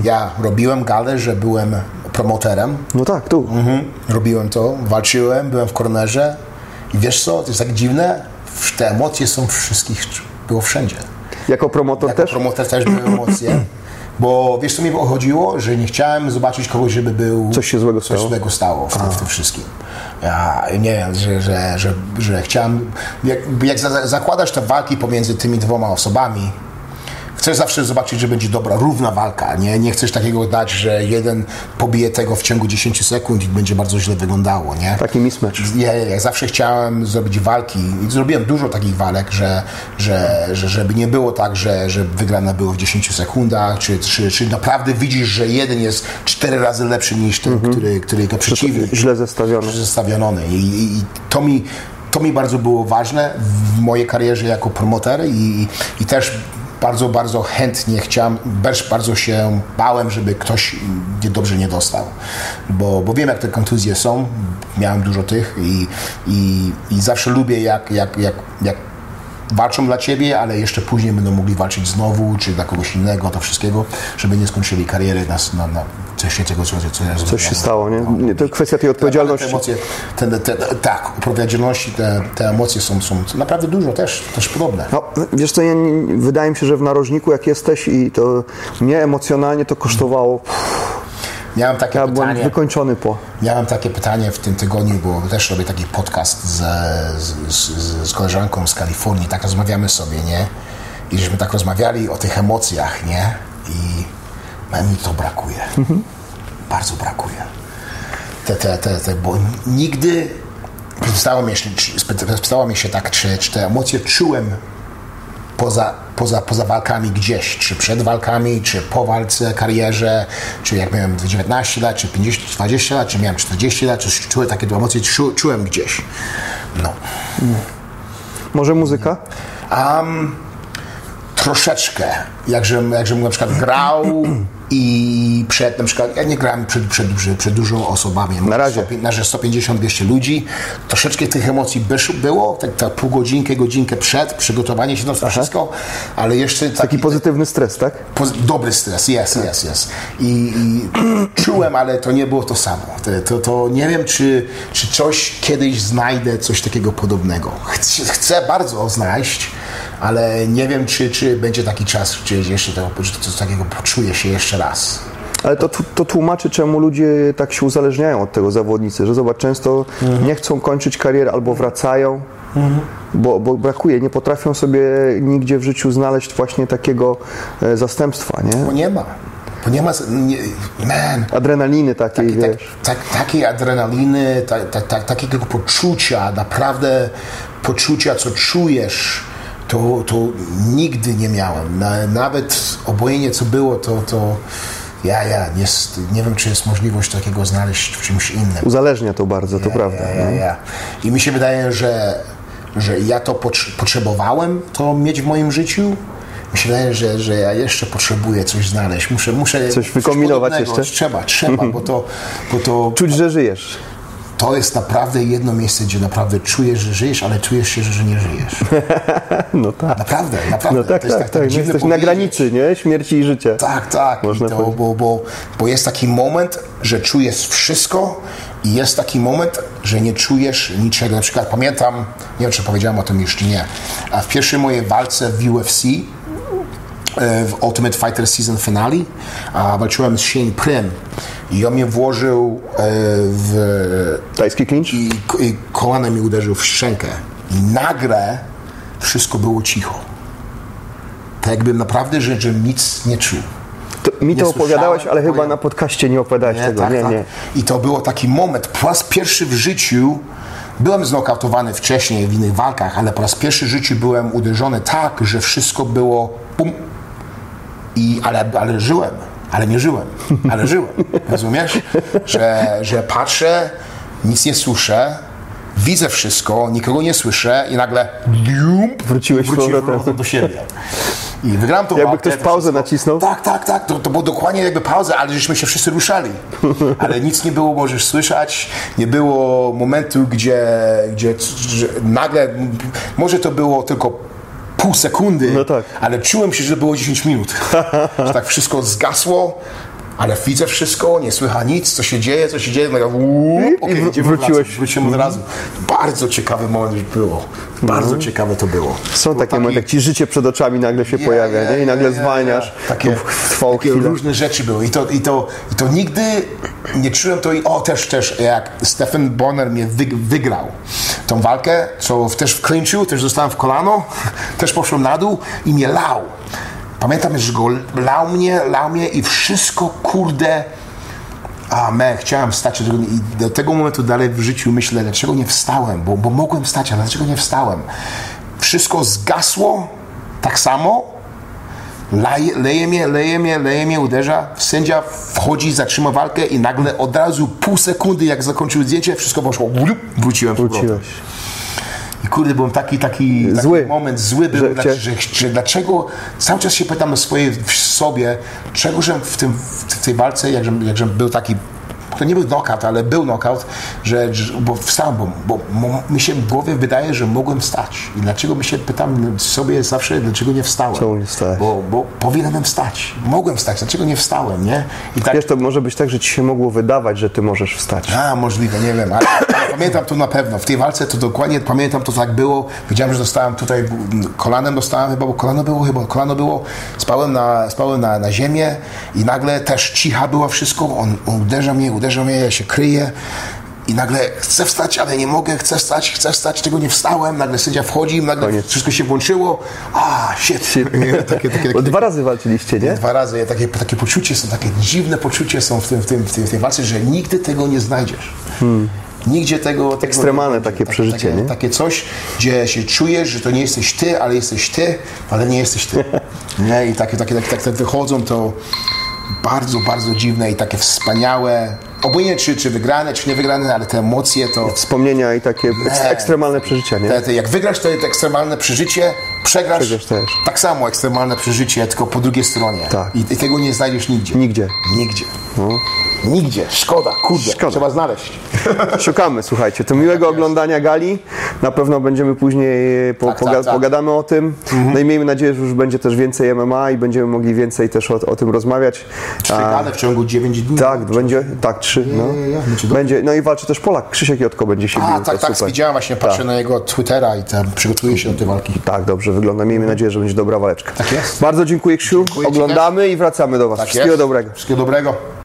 ja robiłem galę, że byłem promoterem, No tak, tu. Mhm. Robiłem to, walczyłem, byłem w kornerze i wiesz co, to jest tak dziwne, te emocje są wszystkich, było wszędzie. Jako promotor Jako też? promoter też były emocje, <clears throat> bo wiesz co mi chodziło, że nie chciałem zobaczyć kogoś, żeby był... Coś się złego coś stało? złego stało w tym, w tym wszystkim. Ja nie wiem, że, że, że, że chciałem... Jak, jak za, zakładasz te walki pomiędzy tymi dwoma osobami, Chcesz zawsze zobaczyć, że będzie dobra, równa walka. Nie, nie chcesz takiego dać, że jeden pobije tego w ciągu 10 sekund i będzie bardzo źle wyglądało. Nie? Taki mismatch. Ja, ja zawsze chciałem zrobić walki i zrobiłem dużo takich walek, że, że, że żeby nie było tak, że, że wygrana było w 10 sekundach, czy, czy, czy naprawdę widzisz, że jeden jest cztery razy lepszy niż ten, który, który go przeciwnik Źle zestawiony. zestawiony I, i, i to mi to mi bardzo było ważne w mojej karierze jako promoter i, i też bardzo, bardzo chętnie chciałem, też bardzo się bałem, żeby ktoś dobrze nie dostał, bo, bo wiem jak te kontuzje są, miałem dużo tych i, i, i zawsze lubię jak, jak, jak, jak walczą dla ciebie, ale jeszcze później będą mogli walczyć znowu, czy dla kogoś innego, to wszystkiego, żeby nie skończyli kariery na, na, na coś tego, co, co ja Coś się stało, nie? nie? To kwestia tej odpowiedzialności. Te emocje, te, te, tak, odpowiedzialności, te, te emocje są, są naprawdę dużo też, też podobne. No, wiesz co, ja, wydaje mi się, że w narożniku jak jesteś i to mnie emocjonalnie to kosztowało... Miałem takie ja pytanie. byłem wykończony po. Miałem takie pytanie w tym tygodniu, bo też robię taki podcast z, z, z, z koleżanką z Kalifornii. Tak rozmawiamy sobie, nie? I żeśmy tak rozmawiali o tych emocjach, nie? I mi to brakuje. Mhm. Bardzo brakuje. Te, te, te, te, bo nigdy spytała mnie, spytała mnie się tak, czy, czy te emocje czułem poza, poza, poza walkami gdzieś, czy przed walkami, czy po walce, karierze, czy jak miałem 19 lat, czy 50, 20 lat, czy miałem 40 lat, czy czułem takie emocje, czu, czułem gdzieś. No. Może muzyka? Um, troszeczkę, jakże, jakże na przykład grał i przed, na przykład, ja nie grałem przed, przed, przed, dużo osobami. Na razie. Na 150-200 ludzi. Troszeczkę tych emocji było, tak, tak pół godzinkę, godzinkę przed, przygotowanie się do tego wszystko, ale jeszcze... Taki, taki pozytywny stres, tak? Dobry stres, jest, jest, jest. I, <clears throat> czułem, ale to nie było to samo. To, to, to, nie wiem, czy, czy coś kiedyś znajdę, coś takiego podobnego. Chcę, chcę bardzo znaleźć, ale nie wiem, czy, czy będzie taki czas, czy jeszcze tego, coś takiego poczuję się jeszcze raz. Ale to, to tłumaczy, czemu ludzie tak się uzależniają od tego zawodnicy, że zobacz, często mhm. nie chcą kończyć kariery albo wracają, mhm. bo, bo, brakuje, nie potrafią sobie nigdzie w życiu znaleźć właśnie takiego e, zastępstwa, nie? Bo nie ma. Bo nie ma, nie, man. Adrenaliny takiej, Taki, wiesz. Tak, tak, takiej adrenaliny, ta, ta, ta, takiego poczucia, naprawdę poczucia, co czujesz, to, to nigdy nie miałem. Nawet obojętnie co było, to, to ja, ja, jest, nie wiem, czy jest możliwość takiego znaleźć w czymś innym. Uzależnia to bardzo, to ja, prawda. Ja, ja, ja. I mi się wydaje, że, że ja to potrzebowałem to mieć w moim życiu. Mi się wydaje, że, że ja jeszcze potrzebuję coś znaleźć. Muszę, muszę coś wykombinować coś jeszcze? Trzeba, trzeba, bo to, bo to... Czuć, że żyjesz to jest naprawdę jedno miejsce, gdzie naprawdę czujesz, że żyjesz, ale czujesz się, że nie żyjesz. <laughs> no tak. Naprawdę, naprawdę. No tak, tak, tak, tak, tak. Jesteś na granicy, nie? Śmierci i życia. Tak, tak. Można to, bo, bo, bo jest taki moment, że czujesz wszystko i jest taki moment, że nie czujesz niczego. Na przykład pamiętam, nie wiem, czy powiedziałem o tym czy nie, a w pierwszej mojej walce w UFC w Ultimate Fighter Season Finale a walczyłem z Shane Prym i on mnie włożył e, w... Tajski clinch? I, I kolanem mi uderzył w szczękę. I nagle wszystko było cicho. Tak jakbym naprawdę, że, że nic nie czuł. To, mi nie to opowiadałeś, ale chyba na podcaście nie opowiadałeś nie, tego. Tak, nie, tak. nie. I to było taki moment, po raz pierwszy w życiu Byłem znokautowany wcześniej w innych walkach, ale po raz pierwszy w życiu byłem uderzony tak, że wszystko było pum. I, ale, ale żyłem ale nie żyłem, ale żyłem. <laughs> Rozumiesz? Że, że patrzę, nic nie słyszę, widzę wszystko, nikogo nie słyszę i nagle Wróciłeś Wróciłeś powrotem do siebie. I wygrałem to Jakby walkę, ktoś pauzę nacisnął? Tak, tak, tak. To, to było dokładnie jakby pauza, ale żeśmy się wszyscy ruszali. <laughs> Ale nic nie było, możesz słyszeć. Nie było momentu, gdzie, gdzie nagle, może to było tylko pół sekundy, no tak. ale czułem się, że było 10 minut. <laughs> że tak wszystko zgasło, ale widzę wszystko, nie słychać nic, co się dzieje, co się dzieje, no ja łup, okay, I wróciłeś. Wróciłem od razu. Bardzo ciekawy moment było. Bardzo mm. ciekawe to było. Są takie taki... momenty, jak ci życie przed oczami nagle się yeah, pojawia yeah, nie? i nagle yeah, zwalniasz. Takie, takie różne rzeczy były I to, i, to, i to nigdy nie czułem to i o też, też jak Stephen Bonner mnie wygrał tą walkę, co też w clinchu, też zostałem w kolano, <laughs> też poszłem na dół i mnie lał. Pamiętam, że go lał mnie, lał mnie i wszystko, kurde, a me, chciałem wstać i do tego momentu dalej w życiu myślę, dlaczego nie wstałem, bo, bo mogłem wstać, ale dlaczego nie wstałem? Wszystko zgasło tak samo, leje, leje mnie, leje mnie, leje mnie, uderza, sędzia wchodzi, zatrzyma walkę i nagle od razu pół sekundy, jak zakończył zdjęcie, wszystko poszło, wróciłem Wróciłeś. I kurde, byłem taki, taki, taki Zły. moment zły był, Że że, że, dlaczego, cały czas się pytam na swojej w sobie, czego, że w, tym, w tej walce, jak, jak był taki to nie był knockout, ale był knockout, że, bo wstałem, bo, bo, bo mi się w głowie wydaje, że mogłem wstać. I dlaczego mi się pytam sobie zawsze, dlaczego nie wstałem? Czemu nie wstałeś? Bo, bo powinienem wstać. Mogłem wstać, dlaczego nie wstałem, nie? I tak, Wiesz, to może być tak, że ci się mogło wydawać, że ty możesz wstać. a, możliwe, nie wiem, ale, <coughs> ale pamiętam to na pewno. W tej walce to dokładnie pamiętam, to tak było. Wiedziałem, że dostałem tutaj, kolanem dostałem chyba, bo kolano było chyba, kolano było. Spałem na, spałem na, na ziemię i nagle też cicha było wszystko. On, on uderza mnie, uderza mnie, ja się kryję. I nagle chcę wstać, ale nie mogę, chcę wstać, chcę wstać, tego nie wstałem. Nagle sędzia wchodzi, nagle Koniec. wszystko się włączyło. A, shit. <laughs> takie, takie, Bo dwa razy walczyliście, nie? Dwa razy. Takie, takie poczucie są, takie dziwne poczucie są w, tym, w, tym, w, tym, w tej walce, że nigdy tego nie znajdziesz. Nigdzie tego... tego Ekstremalne będzie. takie przeżycie, takie, nie? Takie coś, gdzie się czujesz, że to nie jesteś ty, ale jesteś ty, ale nie jesteś ty. <laughs> nie? I takie, takie, takie, takie wychodzą to bardzo, bardzo dziwne i takie wspaniałe. Obojętnie czy, czy wygrane, czy nie wygrane, ale te emocje to... Wspomnienia i takie Nie. ekstremalne przeżycia, nie? Te, te, jak wygrasz, to jest ekstremalne przeżycie, przegrasz, Przegrasz też. tak samo ekstremalne przeżycie, tylko po drugiej stronie. Tak. I, I tego nie znajdziesz nigdzie. Nigdzie. Nigdzie. Nigdzie. Szkoda, kurde. Szkoda. Trzeba znaleźć. <laughs> Szukamy, słuchajcie. To miłego oglądania gali. Na pewno będziemy później, e, po, Tak, poga- tak, tak. pogadamy o tym. No i miejmy nadzieję, że już będzie też więcej MMA i będziemy mogli więcej też o, o tym rozmawiać. Przegrane w ciągu 9 dni. Tak, będzie, tak, trzy. No. będzie no i walczy też Polak, Krzysiek Jotko będzie się bił. A, to tak, tak, super. widziałem właśnie, patrzę na jego Twittera i tam przygotuje się do tej walki. Tak, dobrze wygląda. Miejmy nadzieję, że będzie dobra waleczka. Tak jest. Bardzo dziękuję Krzysiu. Oglądamy i wracamy do Was. Tak Wszystkiego dobrego. Wszystkiego dobrego.